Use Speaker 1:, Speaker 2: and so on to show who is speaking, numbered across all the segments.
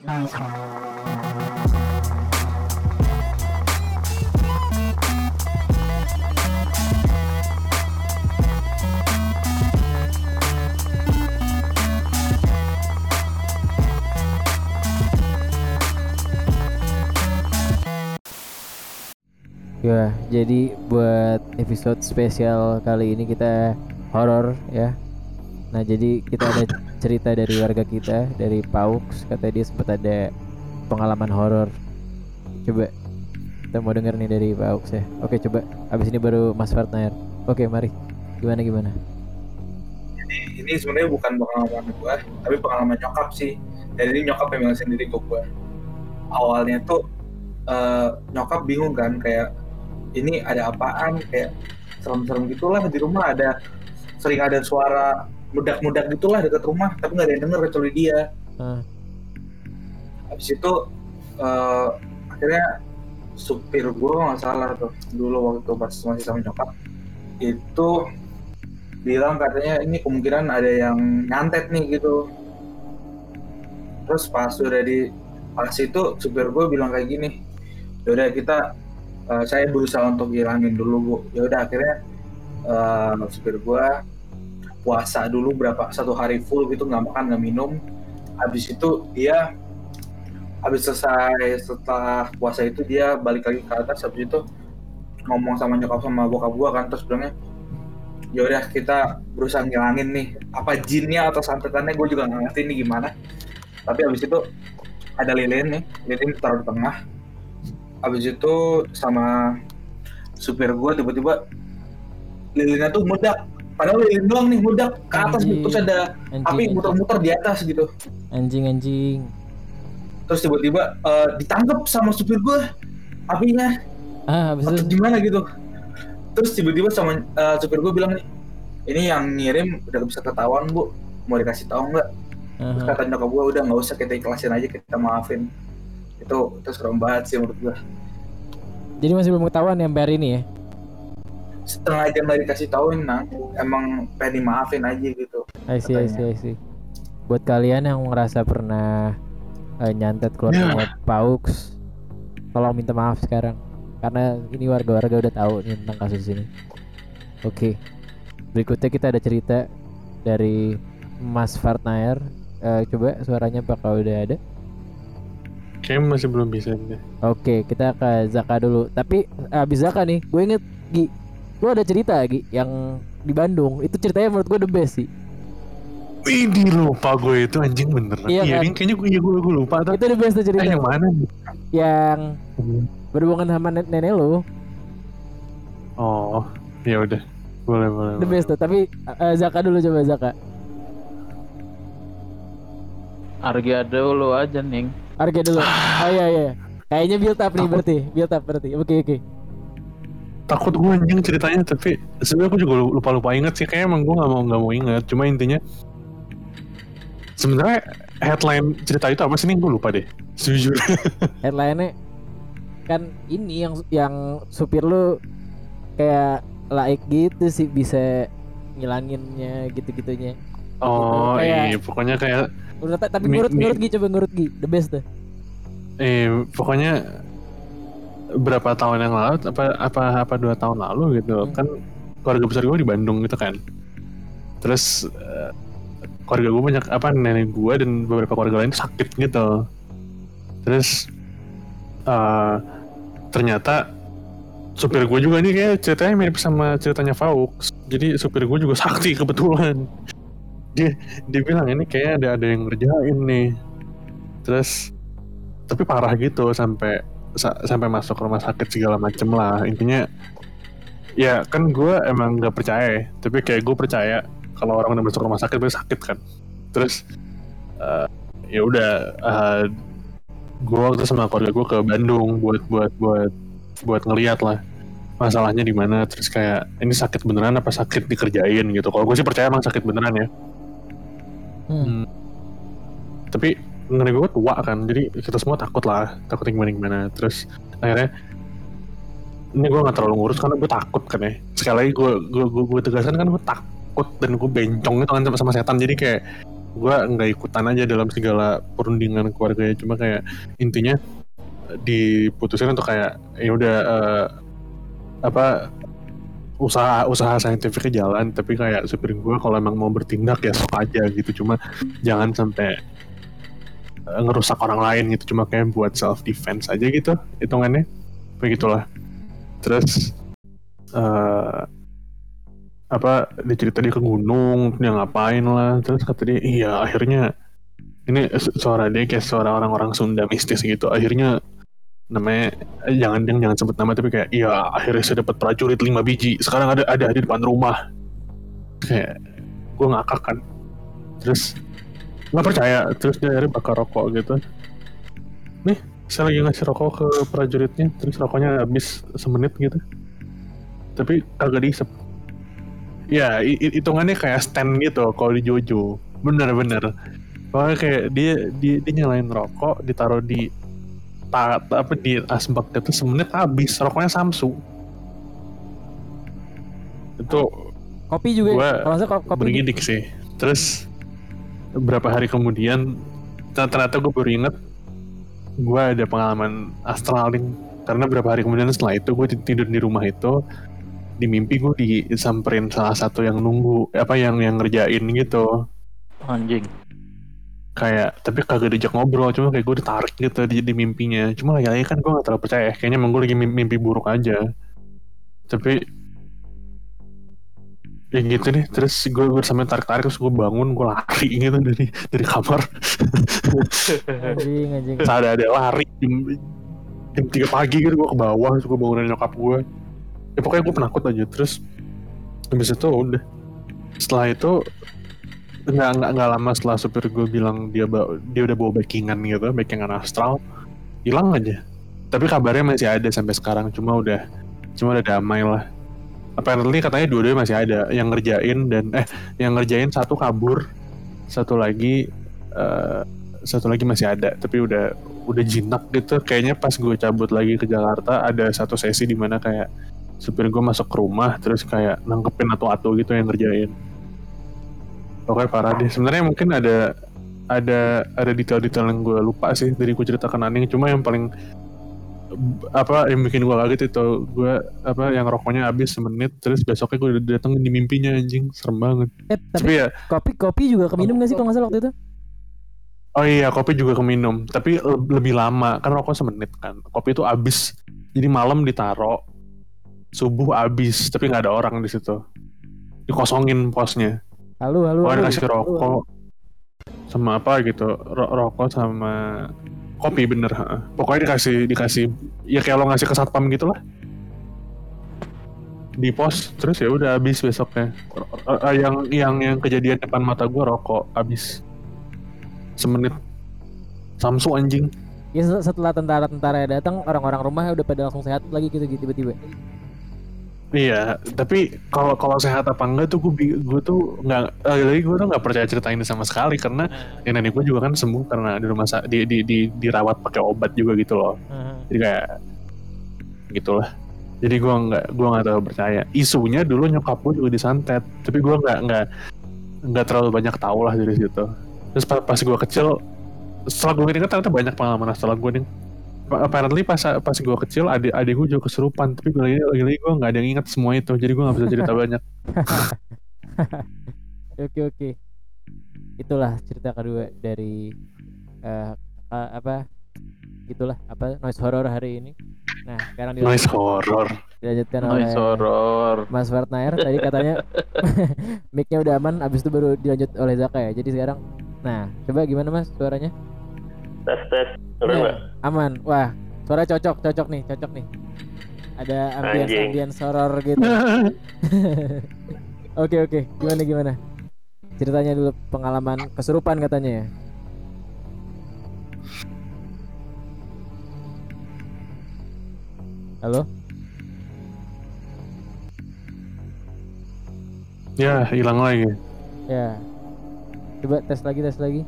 Speaker 1: Ya, jadi buat episode spesial kali ini kita horor ya. Nah, jadi kita ada cerita dari warga kita dari Paux, katanya dia sempat ada pengalaman horor. Coba kita mau denger nih dari Paux ya. Oke, coba. Abis ini baru Mas Partner. Oke, mari. Gimana gimana?
Speaker 2: Ini, sebenarnya bukan pengalaman gue, tapi pengalaman nyokap sih. Ini nyokap yang sendiri ke gue. Awalnya tuh eh, nyokap bingung kan kayak ini ada apaan kayak serem-serem gitulah di rumah ada sering ada suara mudak-mudak gitulah dekat rumah tapi nggak ada yang denger kecuali dia.
Speaker 1: Ah.
Speaker 2: habis itu eh, akhirnya supir gue nggak salah tuh dulu waktu pas masih sama nyokap itu bilang katanya ini kemungkinan ada yang nyantet nih gitu. Terus pas udah di pas itu supir gue bilang kayak gini yaudah kita eh, saya berusaha untuk hilangin dulu bu. Ya udah akhirnya eh, supir gue puasa dulu berapa satu hari full gitu nggak makan nggak minum. Habis itu dia habis selesai setelah puasa itu dia balik lagi ke atas. Habis itu ngomong sama nyokap sama bokap gua kan terus bilangnya ya udah kita berusaha ngilangin nih apa jinnya atau santetannya gue juga nggak ngerti ini gimana. Tapi habis itu ada lilin nih lilin taruh di tengah. Habis itu sama supir gua tiba-tiba lilinnya tuh meledak padahal lilin doang nih meledak ke atas
Speaker 1: Anjing.
Speaker 2: terus ada
Speaker 1: Anjing,
Speaker 2: api muter-muter di atas gitu
Speaker 1: Anjing anjing.
Speaker 2: terus tiba-tiba eh, ditangkap sama supir gue apinya
Speaker 1: Ah, habis
Speaker 2: atau
Speaker 1: itu
Speaker 2: gimana gitu terus tiba-tiba sama eh, supir gue bilang nih ini yang ngirim udah bisa ketahuan bu mau dikasih tahu nggak terus
Speaker 1: Aha.
Speaker 2: kata nyokap gue udah nggak usah kita ikhlasin aja kita maafin itu itu serem banget sih menurut gue
Speaker 1: Jadi masih belum ketahuan yang bayar ini ya?
Speaker 2: Setengah jam lagi dikasih tahuin nah emang pengen dimaafin aja gitu
Speaker 1: I see, I see, I see. Buat kalian yang ngerasa pernah eh, nyantet keluar
Speaker 2: Ya.
Speaker 1: rumah Paux, tolong minta maaf sekarang. Karena ini warga-warga udah tahu nih tentang kasus ini. Oke, berikutnya kita ada cerita dari Mas Fartnair. Eh, coba suaranya apakah udah ada?
Speaker 3: Kayaknya masih belum bisa deh.
Speaker 1: Oke, kita ke Zaka dulu. Tapi abis Zaka nih, gue inget Gi, lu ada cerita Gi yang di Bandung. Itu ceritanya menurut gue the best sih.
Speaker 3: Ini lupa gue itu anjing beneran.
Speaker 1: Iya
Speaker 3: Iya,
Speaker 1: kan?
Speaker 3: ini kayaknya gue, iya, gue, gue lupa tuh.
Speaker 1: Itu the best tuh
Speaker 3: Eh,
Speaker 1: cerita.
Speaker 3: yang mana nih?
Speaker 1: yang berhubungan sama nen- nenek lu
Speaker 3: Oh, ya udah. Boleh, boleh.
Speaker 1: the
Speaker 3: boleh.
Speaker 1: best tuh tapi eh, Zaka dulu coba Zaka
Speaker 4: Harga dulu aja ning.
Speaker 1: Arke dulu oh iya iya kayaknya build up nih berarti build up berarti oke oke
Speaker 3: Takut gue anjing ceritanya, tapi sebenarnya aku juga lupa-lupa inget sih. Kayak emang gue gak mau nggak mau inget. Cuma intinya sebenarnya headline cerita itu apa sih nih? Gue lupa deh. Jujur.
Speaker 1: headline-nya kan ini yang yang supir lu kayak laik gitu sih bisa ngilanginnya gitu-gitunya
Speaker 3: Oh
Speaker 1: Kayak-
Speaker 3: iya, pokoknya kayak
Speaker 1: Menurut, tapi menurut
Speaker 3: mi-
Speaker 1: menurut Gi coba menurut Gi the best tuh
Speaker 3: eh pokoknya berapa tahun yang lalu apa apa apa dua tahun lalu gitu
Speaker 1: Hmm.
Speaker 3: kan keluarga besar gue di Bandung gitu kan. Terus eh, keluarga gue banyak apa nenek gue dan beberapa keluarga lain sakit gitu. Terus eh, ternyata supir gue juga nih kayak ceritanya mirip sama ceritanya Faux. Jadi supir gue juga sakti kebetulan. Dia dia bilang ini kayak ada ada yang ngerjain nih. Terus tapi parah gitu sampai sa- sampai masuk rumah sakit segala macem lah. Intinya ya kan gue emang nggak percaya ya, tapi kayak gue percaya kalau orang udah masuk rumah sakit pasti sakit kan. Terus eh, ya udah eh, gue waktu sama keluarga gue ke Bandung buat buat buat buat ngeliat lah masalahnya di mana. Terus kayak ini sakit beneran apa sakit dikerjain gitu. Kalau gue sih percaya emang sakit beneran ya.
Speaker 1: Hmm.
Speaker 3: tapi nenek gue tua kan. Jadi kita semua takut lah. Takut gimana gimana. Terus akhirnya ini gue nggak terlalu ngurus karena gue takut kan ya. Sekali lagi gue gue gue, gue tegaskan kan gue takut dan gue bencong itu kan sama, setan. Jadi kayak gue nggak ikutan aja dalam segala perundingan keluarganya. Cuma kayak intinya diputusin untuk kayak ya udah eh, apa usaha usaha saintifiknya jalan. Tapi kayak supir gue kalau emang mau bertindak ya sok aja gitu. Cuma jangan sampai ngerusak orang lain gitu. Cuma kayak buat self defense aja gitu hitungannya. Begitulah. Terus eh apa dia cerita dia ke gunung dia ngapain lah. Terus kata dia iya akhirnya ini su- suara dia kayak suara orang-orang Sunda mistis gitu. Akhirnya namanya eh, jangan jangan jangan sebut nama tapi kayak iya akhirnya saya dapat prajurit 5 biji. Sekarang ada ada di depan rumah. Kayak gue ngakak kan. Terus nggak percaya. Terus dia akhirnya bakar rokok gitu. Nih saya lagi ngasih rokok ke prajuritnya. Terus rokoknya habis semenit gitu. Tapi kagak diisep. Ya hi- hi- hitungannya kayak stand gitu kalau di Jojo. Bener-bener Pokoknya kayak dia, dia dia nyalain rokok ditaruh di ta, apa di asbak itu semenit habis. Rokoknya Samsu itu
Speaker 1: Kopi juga.
Speaker 3: Gua
Speaker 1: Kalau kopi.
Speaker 3: bergidik sih. Terus beberapa hari kemudian ter- ternyata gue baru inget gue ada pengalaman astraling karena beberapa hari kemudian setelah itu gue tidur di rumah itu di mimpi gue disamperin salah satu yang nunggu apa yang yang ngerjain gitu.
Speaker 4: Anjing.
Speaker 3: kayak tapi kagak diajak ngobrol cuma kayak gue ditarik gitu di, di mimpinya. Cuma lagi-lagi kan gue gak terlalu percaya. Kayaknya emang gue lagi mimpi, mimpi buruk aja. Tapi ya gitu nih terus gue bersama tarik-tarik terus gue bangun gue lari gitu dari dari kamar.
Speaker 1: Anjing
Speaker 3: ada, ada lari jam, jam 3 pagi gitu gue ke bawah terus gue bangunin nyokap gue. Ya pokoknya gue penakut aja terus habis itu udah. Setelah itu nggak nggak nggak lama setelah supir gue bilang dia dia udah bawa backingan gitu backingan astral hilang aja. Tapi kabarnya masih ada sampai sekarang cuma udah cuma udah damai lah apparently katanya dua-duanya masih ada. Yang ngerjain dan eh yang ngerjain satu kabur satu lagi eh, satu lagi masih ada tapi udah udah jinak gitu. Kayaknya pas gue cabut lagi ke Jakarta ada satu sesi di mana kayak supir gue masuk ke rumah terus kayak nangkepin atu-atu gitu yang ngerjain. Pokoknya parah deh. Sebenarnya mungkin ada ada ada detail-detail yang gue lupa sih dari gue ceritakan Aning cuma yang paling apa yang bikin gue kaget itu gue apa yang rokoknya habis semenit terus besoknya gue udah dateng di mimpinya anjing serem banget
Speaker 1: Eh, tapi
Speaker 3: tapi ya
Speaker 1: kopi kopi juga keminum nggak sih kalau nggak salah waktu itu?
Speaker 3: Oh iya, kopi juga keminum, tapi le- lebih lama kan rokok semenit kan. Kopi itu habis, jadi malam ditaro, subuh habis, tapi nggak ada orang di situ. Dikosongin posnya.
Speaker 1: Halo halo. halo.
Speaker 3: Pokoknya dikasih rokok sama apa gitu, ro- rokok sama kopi bener. Pokoknya dikasih dikasih, ya kayak lo ngasih ke satpam gitu lah. Di pos, terus ya udah habis besoknya. Ro- Yang yang yang kejadian depan mata gua rokok habis semenit. Samsu anjing.
Speaker 1: Ya set- setelah tentara-tentara datang orang-orang rumah udah pada langsung sehat lagi gitu gitu tiba-tiba.
Speaker 3: Iya, tapi kalau kalau sehat apa enggak tuh gue gue tuh nggak lagi lagi gue tuh nggak percaya cerita ini sama sekali karena ya nenek gue juga kan sembuh karena di rumah di, di, di dirawat pakai obat juga gitu loh. Jadi kayak gitulah. Jadi gue nggak gue nggak terlalu percaya. Isunya dulu nyokap gue juga disantet, tapi gue nggak nggak nggak terlalu banyak tahu lah dari situ. Terus pas, pas gue kecil, setelah gue ingat ternyata banyak pengalaman setelah gue nih. Apparently pas pas gue kecil adik adik gue juga kesurupan, tapi gue lagi lagi gue nggak ada yang ingat semua itu, jadi gue nggak bisa cerita banyak.
Speaker 1: Oke oke. Itulah cerita kedua dari eh, eh, apa? Gitulah apa noise horror hari ini. Nah sekarang dilanjut-
Speaker 3: Noise horror.
Speaker 1: dilanjutkan oleh
Speaker 4: Noise horror.
Speaker 1: Mas Wartnair tadi katanya mic-nya udah aman, abis itu baru dilanjut oleh Zaka ya. Jadi sekarang, nah coba gimana Mas suaranya?
Speaker 5: Tes tes
Speaker 1: Iya,
Speaker 5: Dengar nggak?
Speaker 1: aman. Wah, suara cocok, cocok nih, cocok nih. Ada ambience
Speaker 5: Anjing.
Speaker 1: ambience horror gitu. Oke oke, gimana gimana? Ceritanya dulu pengalaman kesurupan katanya ya. Halo?
Speaker 3: ya hilang lagi.
Speaker 1: Ya. Coba tes lagi, tes lagi.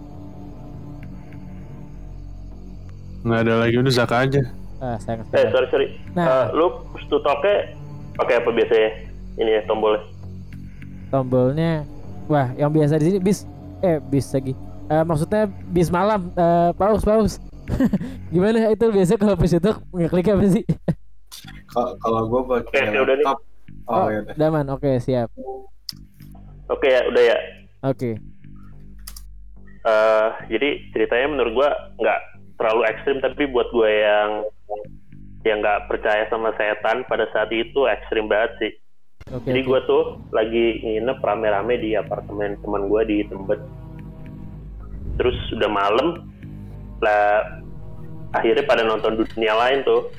Speaker 3: Nggak ada lagi udah Zaka aja.
Speaker 1: Ah, sayang
Speaker 5: Eh sorry sorry.
Speaker 1: Nah,
Speaker 5: Eh, lu stutoknya pakai apa biasanya? Ini ya tombolnya.
Speaker 1: tombolnya wah, yang biasa di sini bis eh bis lagi. Eh, maksudnya bis malam. Eh, paus paus. Gimana itu biasa kalau bis itu ngeklik apa sih?
Speaker 2: Kalau gue pakai
Speaker 5: ya udah nih.
Speaker 2: laptop. Oh, ya udah.
Speaker 1: Daman, oke siap.
Speaker 5: Oke ya, udah ya.
Speaker 1: Oke.
Speaker 5: Eh, jadi ceritanya menurut gua nggak terlalu ekstrim tapi buat gue yang yang nggak percaya sama setan pada saat itu ekstrim banget sih.
Speaker 1: Oke.
Speaker 5: Jadi
Speaker 1: oke.
Speaker 5: gue tuh lagi nginep rame-rame di apartemen teman gue di Tembet. Terus udah malam, lah akhirnya pada nonton dunia lain tuh.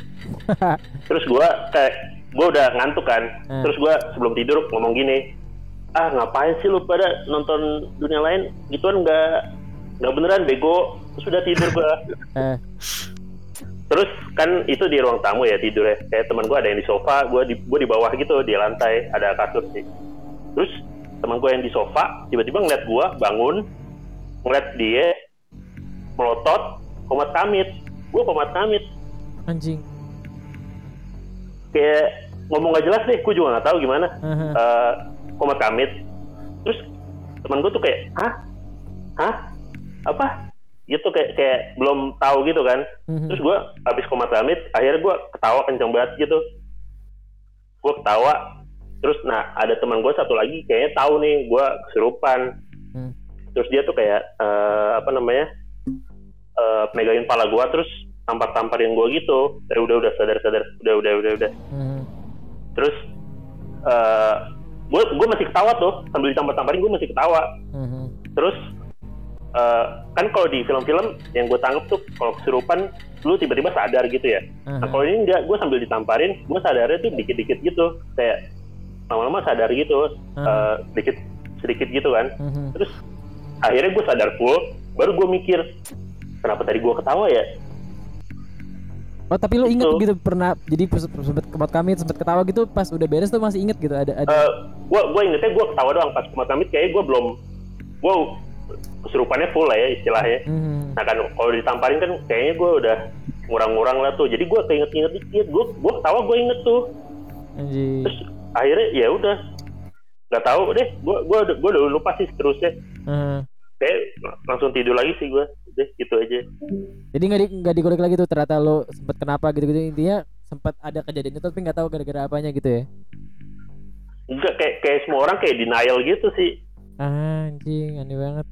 Speaker 5: Terus gue kayak gue udah ngantuk kan.
Speaker 1: Hmm.
Speaker 5: Terus gue sebelum tidur ngomong gini, ah ngapain sih lu pada nonton dunia lain? Gituan nggak nggak beneran bego. Terus udah tidur gue.
Speaker 1: Eh,
Speaker 5: Terus kan itu di ruang tamu ya tidurnya. Kayak teman gue ada yang di sofa, gue di gue di bawah gitu di lantai ada kasur sih. Terus teman gue yang di sofa tiba-tiba ngeliat gue bangun, ngeliat dia melotot, komat kamit. Gue komat kamit.
Speaker 1: anjing.
Speaker 5: Kayak ngomong gak jelas deh, gue juga nggak tahu gimana.
Speaker 1: Haha.
Speaker 5: Eh, komat kamit. Terus teman gue tuh kayak, hah, hah, apa? Gitu kayak kayak belum tahu gitu kan.
Speaker 1: Mhm.
Speaker 5: terus gue habis komat kamit akhirnya gue ketawa kenceng banget gitu gue ketawa terus nah ada teman gue satu lagi kayaknya tahu nih gue kesurupan
Speaker 1: Hmm.
Speaker 5: terus dia tuh kayak eh, apa namanya eh, megangin pala gue terus tampar tamparin gue gitu eh, udah udah sadar sadar udah udah udah udah
Speaker 1: Mhm.
Speaker 5: terus eh gue gue masih ketawa tuh sambil ditampar tamparin gue masih ketawa
Speaker 1: Mhm.
Speaker 5: terus eh, kan kalau di film-film yang gue tangkap tuh kalau kesurupan lu tiba-tiba sadar gitu ya Nah kalau ini enggak, gue sambil ditamparin, gue sadarnya tuh dikit-dikit gitu, kayak lama-lama sadar gitu,
Speaker 1: Hmm.
Speaker 5: eh, dikit sedikit gitu kan. Terus akhirnya gue sadar full, baru gue mikir kenapa tadi gue ketawa ya?
Speaker 1: Oh tapi lu inget
Speaker 5: Itu.
Speaker 1: gitu pernah jadi sempet kemot kami sempet ketawa gitu pas udah beres tuh masih inget gitu ada ada
Speaker 5: Eh, gue gue ingetnya gue ketawa doang pas kumat kamit kayaknya gue belum, gue kesurupannya full lah ya istilahnya.
Speaker 1: Mhm.
Speaker 5: Nah kan kalau ditamparin kan kayaknya gue udah ngurang-ngurang lah tuh, jadi gue keinget-inget dikit, gue gue ketawa gue inget tuh.
Speaker 1: anjing.
Speaker 5: Terus akhirnya ya udah. Nggak tahu deh, gue gue gue udah lupa sih terusnya.
Speaker 1: Aha.
Speaker 5: kayak langsung tidur lagi sih gue deh gitu aja.
Speaker 1: Jadi nggak di nggak dikulik lagi tuh? Ternyata lu sempet kenapa gitu gitu intinya sempat ada kejadian itu tapi nggak tahu gara-gara apanya gitu ya?
Speaker 5: Enggak kayak kayak semua orang kayak denial gitu sih.
Speaker 1: Anjing aneh banget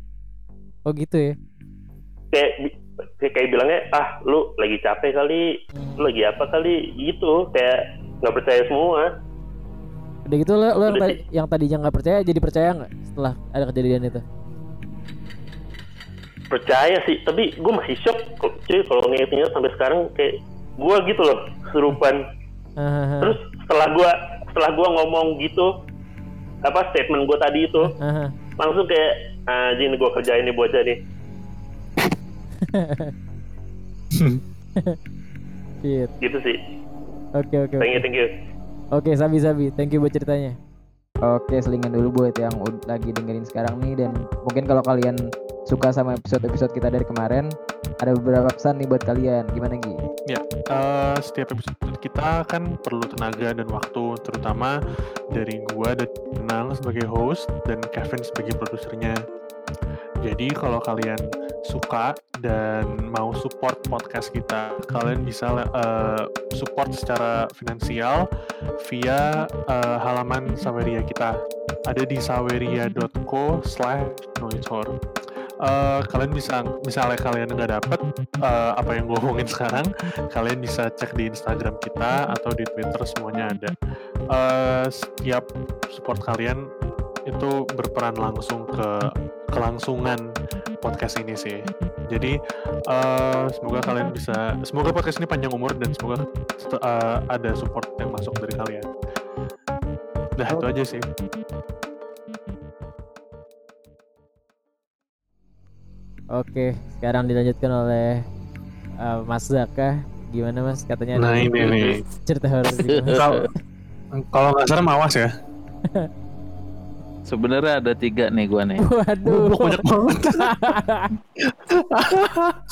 Speaker 1: oh gitu ya?
Speaker 5: Kayak kayak, bilangnya ah lu lagi capek kali
Speaker 1: Hmm.
Speaker 5: lu lagi apa kali? Gitu kayak nggak percaya semua.
Speaker 1: Udah gitu lo, lo yang, tadi, yang tadinya nggak percaya jadi percaya nggak setelah ada kejadian itu?
Speaker 5: Percaya sih tapi gue masih shock cuy kalau nginget-nginget sampai sekarang kayak gue gitu loh
Speaker 1: Hahaha.
Speaker 5: terus setelah gue setelah gue ngomong gitu apa statement gue tadi itu langsung kayak ah ini gue kerjain nih bocah nih
Speaker 1: Shit.
Speaker 5: gitu sih
Speaker 1: Oke oke
Speaker 5: thank you
Speaker 1: oke.
Speaker 5: thank you
Speaker 1: Oke Sabi Sabi, thank you buat ceritanya. Oke selingan dulu buat yang lagi dengerin sekarang nih dan mungkin kalau kalian suka sama episode-episode kita dari kemarin, ada beberapa pesan nih buat kalian. Gimana Gi?
Speaker 3: Eh, setiap episode kita kan perlu tenaga dan waktu, terutama dari gua dan Nang sebagai host dan Kevin sebagai produsernya. Jadi kalau kalian suka dan mau support podcast kita, kalian bisa eh, support secara finansial via eh, halaman Saweria kita. Ada di saweria.co slash noitor. Eh, kalian bisa misalnya kalian nggak dapet eh, apa yang gue omongin sekarang kalian bisa cek di Instagram kita atau di Twitter semuanya ada. Eh, setiap support kalian itu berperan langsung ke kelangsungan podcast ini sih. Jadi eh, semoga kalian bisa semoga podcast ini panjang umur dan semoga eh, ada support yang masuk dari kalian. Nah itu aja sih
Speaker 1: Oke, sekarang dilanjutkan oleh uh, Mas Zaka. Gimana Mas? Katanya
Speaker 3: nah ini nih
Speaker 1: cerita horor
Speaker 3: kalau kalau nggak salah mawas ya
Speaker 4: Sebenarnya ada tiga nih gua nih.
Speaker 1: Waduh.
Speaker 3: Goblok, banyak banget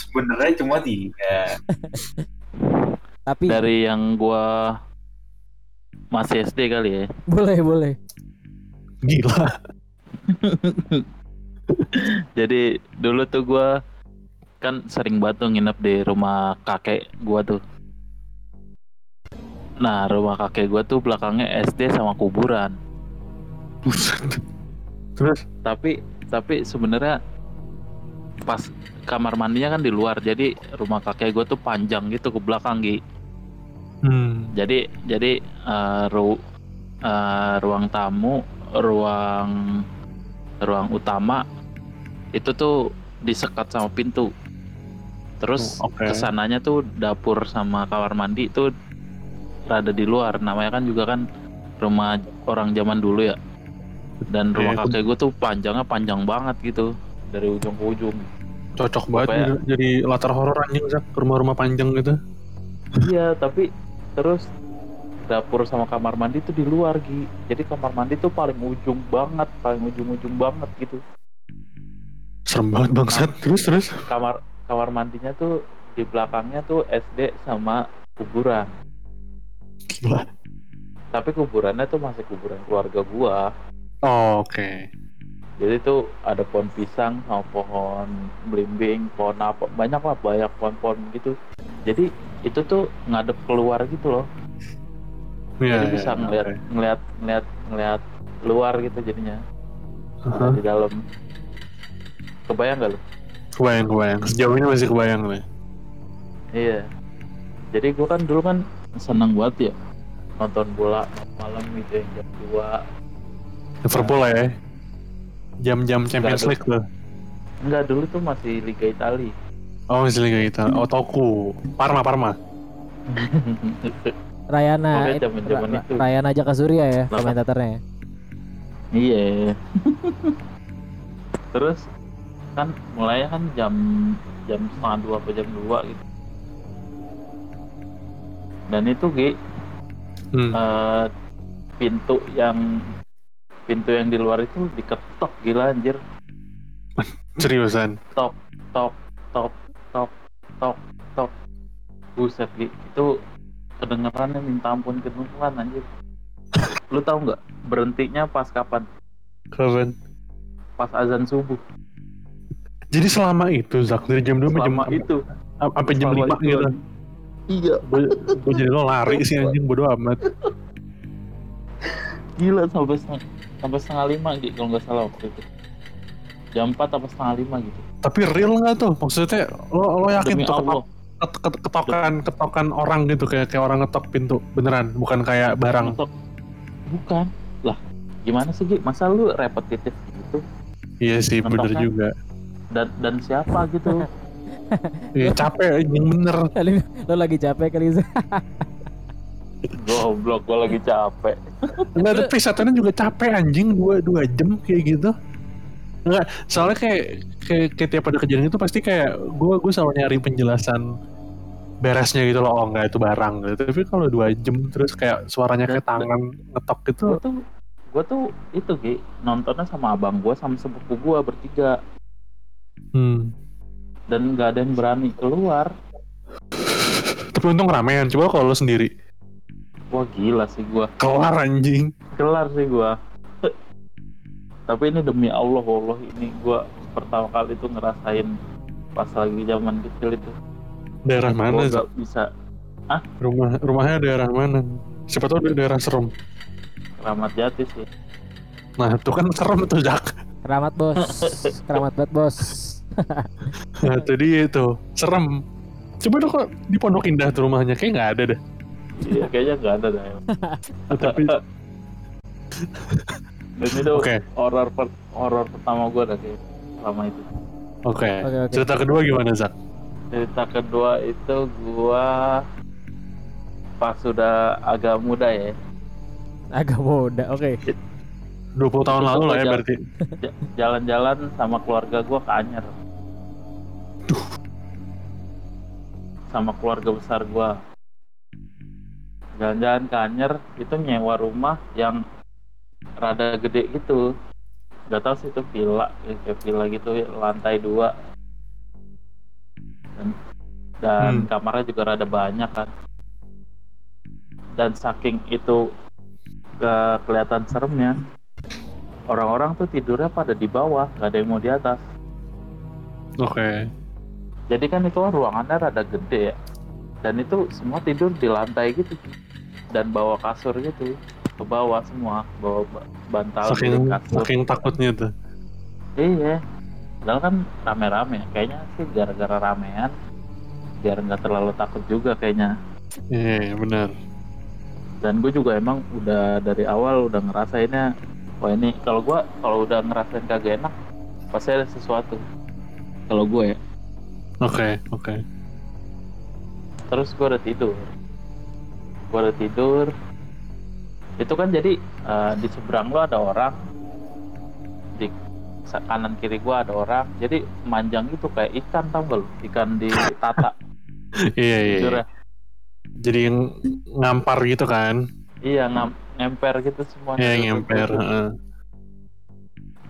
Speaker 2: Sebenarnya cuma tiga.
Speaker 1: Tapi
Speaker 4: Dari yang gua masih SD kali ya.
Speaker 1: boleh boleh.
Speaker 3: gila
Speaker 4: Jadi dulu tuh gua kan sering banget tuh nginep di rumah kakek gua tuh. Nah, rumah kakek gua tuh belakangnya SD sama kuburan.
Speaker 3: Buset. Terus
Speaker 4: Tapi tapi sebenarnya pas kamar mandinya kan di luar. Jadi rumah kakek gua tuh panjang gitu ke belakang, Gi.
Speaker 3: hmm.
Speaker 4: Jadi jadi eh, ru- eh, ruang tamu, ruang ruang utama itu tuh disekat sama pintu. Terus
Speaker 3: Oh, oke.
Speaker 4: ke sananya tuh dapur sama kamar mandi itu rada di luar. Namanya kan juga kan rumah orang zaman dulu ya. Dan rumah
Speaker 3: Iya,
Speaker 4: kakek gue tuh panjangnya panjang banget gitu dari ujung ke ujung.
Speaker 3: cocok banget
Speaker 4: Pokoknya-
Speaker 3: jadi- jadi latar horor anjing Zak rumah-rumah panjang gitu
Speaker 4: Iya, tapi terus dapur sama kamar mandi tuh di luar Gi. Jadi kamar mandi tuh paling ujung banget, paling ujung-ujung banget gitu.
Speaker 3: Serem banget bangsat terus terus
Speaker 4: Kamar kamar mandinya tuh di belakangnya tuh SD sama kuburan.
Speaker 3: Gila.
Speaker 4: Tapi kuburannya tuh masih kuburan keluarga gua.
Speaker 3: Oh, oke
Speaker 4: Jadi tuh ada pohon pisang sama pohon belimbing, pohon apa, banyak lah banyak pohon-pohon gitu. Jadi itu tuh ngadep keluar gitu loh.
Speaker 3: Iya,
Speaker 4: Jadi
Speaker 3: iya,
Speaker 4: bisa
Speaker 3: iya,
Speaker 4: ngeliat,
Speaker 3: oke.
Speaker 4: ngeliat, ngeliat, ngeliat luar gitu jadinya.
Speaker 3: Aha.
Speaker 4: di dalam kebayang gak lu?
Speaker 3: kebayang kebayang sejauh ini masih kebayang nih
Speaker 4: Iya. Jadi gua kan dulu kan seneng banget ya nonton bola malam gitu yang jam 2
Speaker 3: Liverpool lah ya jam-jam Champions League tuh
Speaker 4: Enggak dulu tuh masih Liga Italia.
Speaker 3: oh masih Liga kita oh Toku Parma Parma
Speaker 1: Rayana
Speaker 4: Pokoknya
Speaker 1: it-
Speaker 4: zaman-zaman
Speaker 1: Ra-
Speaker 4: itu.
Speaker 1: Rayana aja Surya ya komentatornya.
Speaker 4: iya. Terus kan mulainya kan jam jam setengah dua atau jam dua gitu. Dan itu Gi
Speaker 3: hmm.
Speaker 4: eh, pintu yang pintu yang di luar itu diketok gila anjir
Speaker 3: seriusan
Speaker 4: tok tok tok tok tok tok buset Gi. itu kedengerannya minta ampun kedengeran anjir lu tahu nggak berhentinya pas kapan
Speaker 3: kapan
Speaker 4: pas azan subuh
Speaker 3: jadi selama itu Zak dari jam 2 sampai jam
Speaker 4: itu.
Speaker 3: Sampai jam
Speaker 4: selama
Speaker 3: 5
Speaker 4: itu,
Speaker 3: gitu.
Speaker 4: Iya.
Speaker 3: Gue jadi lo lari sih anjing bodo amat.
Speaker 4: Gila sampai setengah, sampai setengah lima gitu kalau nggak salah waktu itu. Jam 4 apa setengah lima gitu.
Speaker 3: Tapi real nggak tuh? Maksudnya lo lo yakin
Speaker 4: demi
Speaker 3: tuh
Speaker 4: Allah.
Speaker 3: ketok, ket- ketokan ketokan orang gitu kayak kayak orang ngetok pintu beneran? Bukan kayak barang.
Speaker 4: Ngetok. bukan. Lah gimana sih Gi? masa lu repetitif gitu?
Speaker 3: Iya sih bener
Speaker 4: Ngetoknya.
Speaker 3: juga
Speaker 4: dan dan siapa gitu
Speaker 3: iya capek anjing bener
Speaker 1: Kali lo lagi capek kali
Speaker 4: goblok gua lagi capek
Speaker 3: Enggak, tapi satunya juga capek anjing dua dua jam kayak gitu. Enggak, soalnya kayak kayak, kayak tiap ada kejadian itu pasti kayak gue gue selalu nyari penjelasan beresnya gitu loh. Oh enggak itu barang gitu. Tapi kalau dua jam terus kayak suaranya kayak tangan ngetok gitu.
Speaker 4: gue tuh gue tuh itu Gi nontonnya sama abang gue sama sepupu gue bertiga
Speaker 3: Hmm.
Speaker 4: dan nggak ada yang berani keluar
Speaker 3: Tapi untung ramean. Coba kalau lo sendiri
Speaker 4: wah gila sih gue
Speaker 3: kelar anjing.
Speaker 4: kelar sih gue tapi ini demi Allah Allah ini gue pertama kali tuh ngerasain pas lagi zaman kecil itu
Speaker 3: Daerah mana?
Speaker 4: Nggak bisa
Speaker 3: Rumah rumahnya daerah mana? Siapa tahu di daerah serem.
Speaker 4: keramat jati sih
Speaker 3: Nah, itu kan serem tuh Jak.
Speaker 1: Keramat bos, keramat banget bos.
Speaker 3: Nah, tadi itu serem. Coba dong kok di Pondok Indah tuh rumahnya kayak nggak ada deh.
Speaker 4: iya kayaknya nggak ada dah
Speaker 3: Tapi
Speaker 4: dan itu
Speaker 3: oke,
Speaker 4: horor per- horor pertama gue kayak selama itu
Speaker 3: oke.
Speaker 1: Oke oke.
Speaker 3: Cerita kedua gimana Zak?
Speaker 4: cerita kedua itu gua pas sudah agak muda ya
Speaker 1: Agak muda. Oke.
Speaker 3: 20 tahun lalu lah ya berarti.
Speaker 4: jalan-jalan sama keluarga gua ke Anyer. Sama keluarga besar gua. Jalan-jalan ke Anyer itu nyewa rumah yang rada gede gitu. Nggak tahu sih itu villa ya, kayak villa gitu lantai dua. Dan, dan
Speaker 3: Hmm.
Speaker 4: kamarnya juga rada banyak kan. Dan saking itu ke kelihatan seremnya orang-orang tuh tidurnya pada di bawah nggak ada yang mau di atas.
Speaker 3: Oke.
Speaker 4: jadi kan itu ruangannya rada gede ya. Dan itu semua tidur di lantai gitu. Dan bawa kasur gitu. Ke bawah semua bawa ba- bantal
Speaker 3: Saking
Speaker 4: dari kasur.
Speaker 3: saking takutnya tuh.
Speaker 4: iya. Padahal kan rame-rame kayaknya sih gara-gara ramean biar nggak terlalu takut juga kayaknya.
Speaker 3: Iya, benar.
Speaker 4: dan gue juga emang udah dari awal udah ngerasainnya wah ini kalau gue kalau udah ngerasain kagak enak pasti ada sesuatu kalau gue ya
Speaker 3: Oke, oke.
Speaker 4: terus gue udah tidur gue udah tidur itu kan jadi eh, di seberang lo ada orang di kanan kiri gue ada orang jadi manjang itu kayak ikan tau gak lo ikan di tata
Speaker 3: Iya, iya. iya. Jadi yang ngampar gitu kan.
Speaker 4: iya ngam ngemper gitu semuanya
Speaker 3: ngemper.
Speaker 4: tuh, tuh.
Speaker 3: heeh.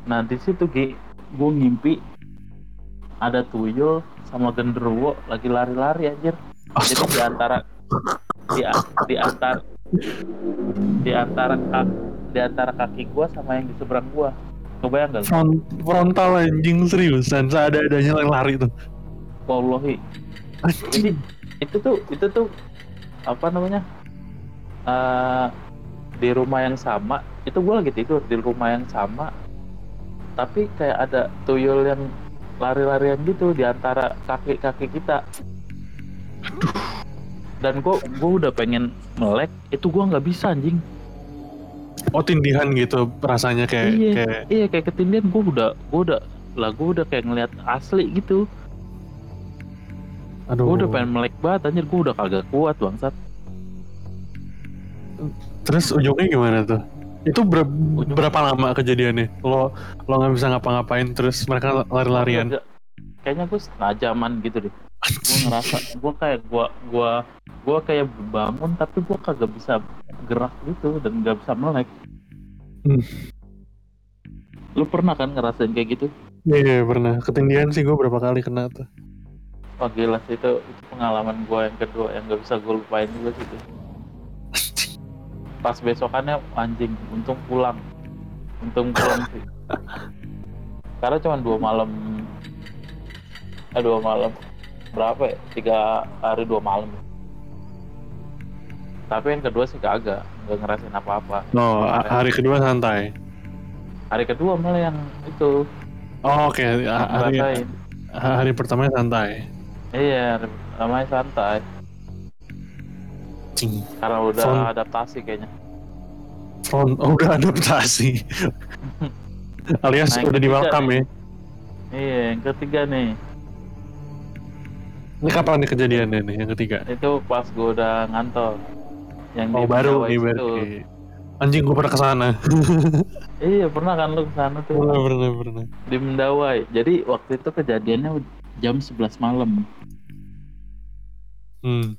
Speaker 4: Nah di situ Gi, gue ngimpi ada tuyul sama genderuwo lagi lari-lari anjir. Jadi di antara di, di antara di antara kaki, di antara kaki gua sama yang di seberang gua. Kebayang gak?
Speaker 3: Front, frontal anjing seriusan seada-adanya yang lari tuh.
Speaker 4: Wallahi. Jadi itu tuh itu tuh apa namanya? Eh di rumah yang sama, itu gua lagi tidur di rumah yang sama. Tapi kayak ada tuyul yang lari-larian gitu di antara kaki-kaki kita. Dan gua gua udah pengen melek, itu gua nggak bisa anjing.
Speaker 3: Oh tindihan gitu rasanya kayak
Speaker 4: Iya.
Speaker 3: kayak
Speaker 4: Iya kayak ketindihan gua udah gua udah lah gua udah kayak ngeliat asli gitu.
Speaker 3: aduh.
Speaker 4: Gua udah pengen melek banget anjir, gua udah kagak kuat bangsat.
Speaker 3: Terus ujungnya gimana tuh? Itu ber-
Speaker 4: Ujung-
Speaker 3: berapa lama kejadiannya? Lo lo nggak bisa ngapa-ngapain terus mereka lari-larian.
Speaker 4: Kayaknya gue setengah jaman gitu deh. Gue ngerasa, gue kayak gue gue gue kayak bangun tapi gue kagak bisa gerak gitu dan nggak bisa melek.
Speaker 3: Hmm.
Speaker 4: Lu pernah kan ngerasain kayak gitu?
Speaker 3: Iya iya, pernah. Ketindihan sih gue berapa kali kena tuh.
Speaker 4: Wah gila sih itu, itu pengalaman gue yang kedua yang nggak bisa gue lupain juga sih itu. Pas besokannya anjing, untung pulang, untung pulang sih. Karena cuma dua malam, eh dua malam berapa ya? Tiga hari dua malam. Tapi yang kedua sih kagak, nggak ngerasain apa-apa.
Speaker 3: Oh, a- hari kedua santai.
Speaker 4: Hari kedua malah yang itu
Speaker 3: Oh, oke. Ha- Hari
Speaker 4: ngerasain.
Speaker 3: hari pertamanya santai.
Speaker 4: Iya, namanya santai.
Speaker 3: Cing.
Speaker 4: Karena udah
Speaker 3: Front-
Speaker 4: adaptasi kayaknya.
Speaker 3: Front oh, udah adaptasi. Alias
Speaker 4: Nah,
Speaker 3: udah di welcome ya.
Speaker 4: Iya, yang ketiga nih.
Speaker 3: Ini kapan nih kejadiannya nih yang ketiga?
Speaker 4: Itu pas gue udah ngantor. Yang
Speaker 3: Oh
Speaker 4: di
Speaker 3: baru nih berarti. Anjing gue pernah ke sana.
Speaker 4: Iya, pernah kan lu ke sana tuh.
Speaker 3: pernah pernah pernah.
Speaker 4: Di Mendawai. Jadi waktu itu kejadiannya jam 11 malam.
Speaker 3: Hmm.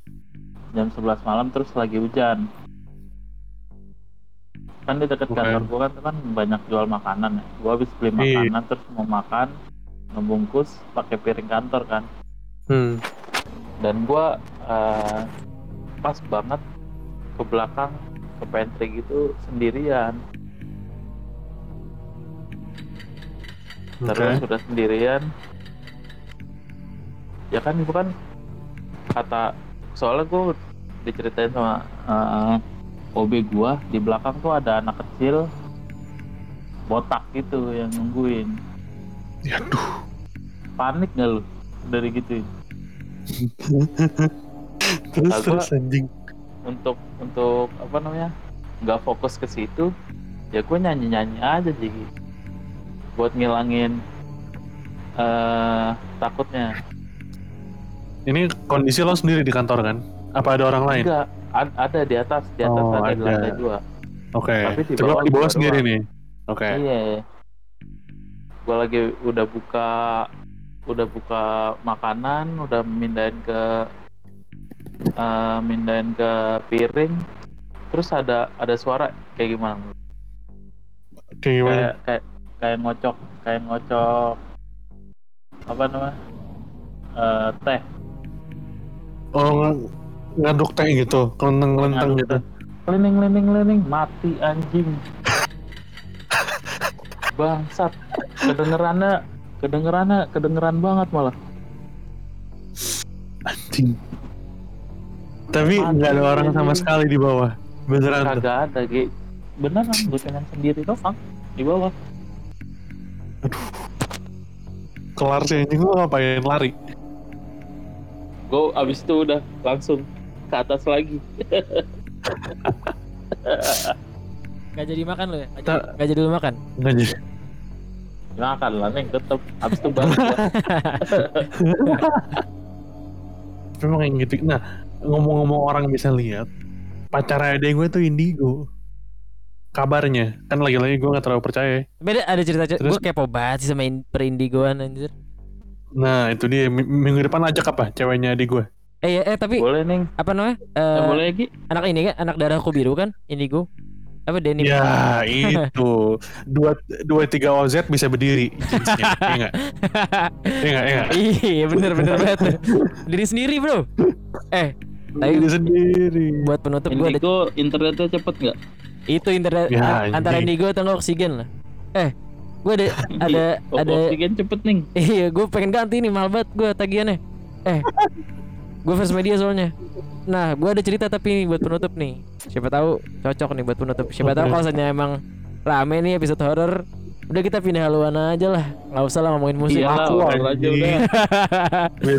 Speaker 4: Jam 11 malam terus lagi hujan. Kan di dekat kantor gue kan, kan banyak jual makanan ya. Gue habis beli
Speaker 3: Iya.
Speaker 4: makanan terus mau makan ngebungkus pakai piring kantor kan.
Speaker 3: Hmm.
Speaker 4: dan gua eh, pas banget ke belakang ke pantry gitu sendirian
Speaker 3: Oke.
Speaker 4: terus sudah sendirian ya kan itu kan kata soalnya gua diceritain sama eh, OB gua di belakang tuh ada anak kecil botak gitu yang nungguin.
Speaker 3: Aduh.
Speaker 4: panik gak lu? Dari gitu.
Speaker 3: Terus
Speaker 4: gua-
Speaker 3: terus anjing.
Speaker 4: untuk untuk apa namanya nggak fokus ke situ ya gue nyanyi nyanyi aja sih buat ngilangin eh takutnya
Speaker 3: Ini kondisi lo sendiri di kantor kan? Apa ada orang lain?
Speaker 4: enggak a- ada di atas di atas
Speaker 3: Oh,
Speaker 4: ada di lantai dua
Speaker 3: Oke.
Speaker 4: Tapi di
Speaker 3: Coba
Speaker 4: bawah
Speaker 3: di bawah sendiri
Speaker 4: doang.
Speaker 3: nih. Oke.
Speaker 4: iya gue lagi udah buka udah buka makanan udah mindahin ke eh mindahin ke piring terus ada ada suara kayak gimana
Speaker 3: Kayak gimana?
Speaker 4: kayak kayak kayak ngocok kayak ngocok apa namanya Eh, teh
Speaker 3: Oh, ng- ngaduk teh gitu, kelenteng-kelenteng gitu.
Speaker 4: teh. keliling keliling keliling mati anjing bangsat kedengerannya kedengerannya kedengeran banget malah
Speaker 3: Anjing. Tapi nggak ada orang sama sekali di bawah. Beneran
Speaker 4: kagak ada Gi beneran gocengan sendiri doang di bawah
Speaker 3: Kelar sih anjing lu ngapain lari.
Speaker 4: Gue abis itu udah langsung ke atas lagi
Speaker 1: Gak jadi makan lo ya? Gak jadi,
Speaker 3: Ta-
Speaker 1: nggak jadi lu makan?
Speaker 3: Nggak jadi.
Speaker 4: makan lah neng tetep abis itu baru gua
Speaker 3: Memang yang gitu. Nah, ngomong-ngomong orang bisa lihat, pacar adek gue tuh indigo. Kabarnya, kan lagi-lagi gue nggak terlalu percaya.
Speaker 1: Beda ada cerita cerita.
Speaker 3: Terus?
Speaker 1: Gue kepo banget sih sama in, perindigoan anjir.
Speaker 3: Nah, itu dia. Mi- Minggu depan ajak apa? Ceweknya adik gue.
Speaker 1: Eh ya, eh tapi
Speaker 4: boleh neng
Speaker 1: apa namanya?
Speaker 4: Eh,
Speaker 1: Eh,
Speaker 4: boleh Gi
Speaker 1: anak ini kan anak darahku biru kan? Indigo. Apa denim?
Speaker 3: Ya, itu. Dua, dua tiga OZ bisa berdiri. jeansnya. Iya nggak? Iya nggak? Iya nggak?
Speaker 1: iya bener bener banget. Diri sendiri bro. Eh Tapi-
Speaker 3: Diri sendiri.
Speaker 1: buat penutup gue ada
Speaker 4: Indigo internetnya cepet nggak
Speaker 1: itu internet
Speaker 3: Ya,
Speaker 1: antara indigo atau oksigen lah. Eh gue ada ada
Speaker 4: Oh,
Speaker 1: ada
Speaker 4: oksigen cepet neng
Speaker 1: iya gue pengen ganti nih mahal banget gue tagihannya. Eh gue first media soalnya. Nah gue ada cerita tapi nih buat penutup nih. Siapa tahu cocok nih buat penutup. Siapa tahu kalau misalnya emang rame nih episode horror udah kita pindah haluan aja lah nggak usah lah ngomongin musik
Speaker 4: Iya lah,
Speaker 3: Aku
Speaker 4: aja udah.
Speaker 3: biar,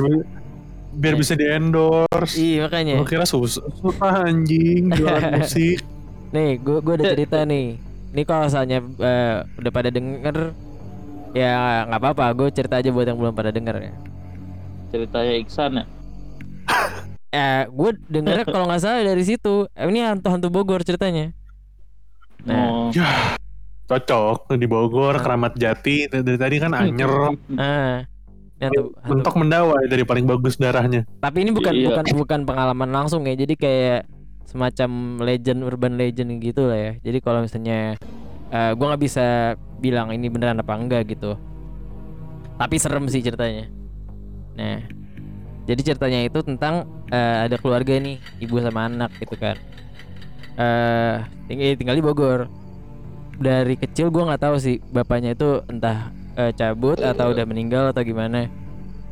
Speaker 3: biar bisa di endorse.
Speaker 1: iya makanya
Speaker 3: Gue kira susah, susah anjing jualan musik.
Speaker 1: Nih, gue gue ada cerita nih. Nih kalau misalnya eh, udah pada denger ya nggak apa-apa. Gue cerita aja buat yang belum pada denger ya.
Speaker 4: ceritanya Iksan ya
Speaker 1: Eh, gue dengernya kalau nggak salah dari situ. Eh, ini hantu-hantu Bogor ceritanya. Nah,
Speaker 4: oh.
Speaker 3: Ya, cocok di Bogor, Keramat Jati. Dari tadi kan anyer,
Speaker 1: ah, ini hantu, hantu.
Speaker 3: mentok mendawai dari paling bagus darahnya.
Speaker 1: Tapi ini bukan
Speaker 4: Iya.
Speaker 1: bukan bukan pengalaman langsung ya. Jadi kayak semacam legend urban legend gitu lah ya. Jadi kalau misalnya eh, gue nggak bisa bilang ini beneran apa enggak gitu. Tapi serem sih ceritanya. Nah, jadi ceritanya itu tentang eh, ada keluarga nih, ibu sama anak gitu kan. Eh tinggal, tinggal di Bogor. Dari kecil gue nggak tahu sih bapaknya itu entah eh, cabut atau udah meninggal atau gimana.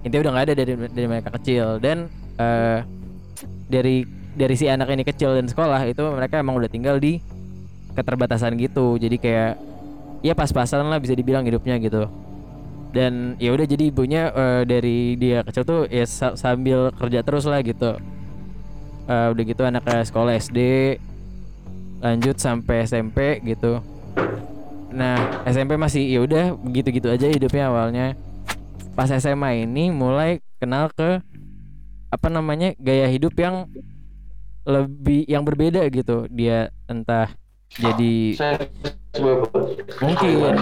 Speaker 1: Intinya udah nggak ada dari dari mereka kecil dan eh dari dari si anak ini kecil dan sekolah itu mereka emang udah tinggal di keterbatasan gitu. Jadi kayak ya pas-pasan lah bisa dibilang hidupnya gitu. Dan ya udah jadi ibunya eh, dari dia kecil tuh ya sa- sambil kerja terus lah gitu. Eh, udah gitu anaknya sekolah SD lanjut sampai SMP gitu. Nah SMP masih ya udah begitu-gitu aja hidupnya awalnya. Pas SMA ini mulai kenal ke apa namanya gaya hidup yang lebih yang berbeda gitu. Dia entah jadi mungkin.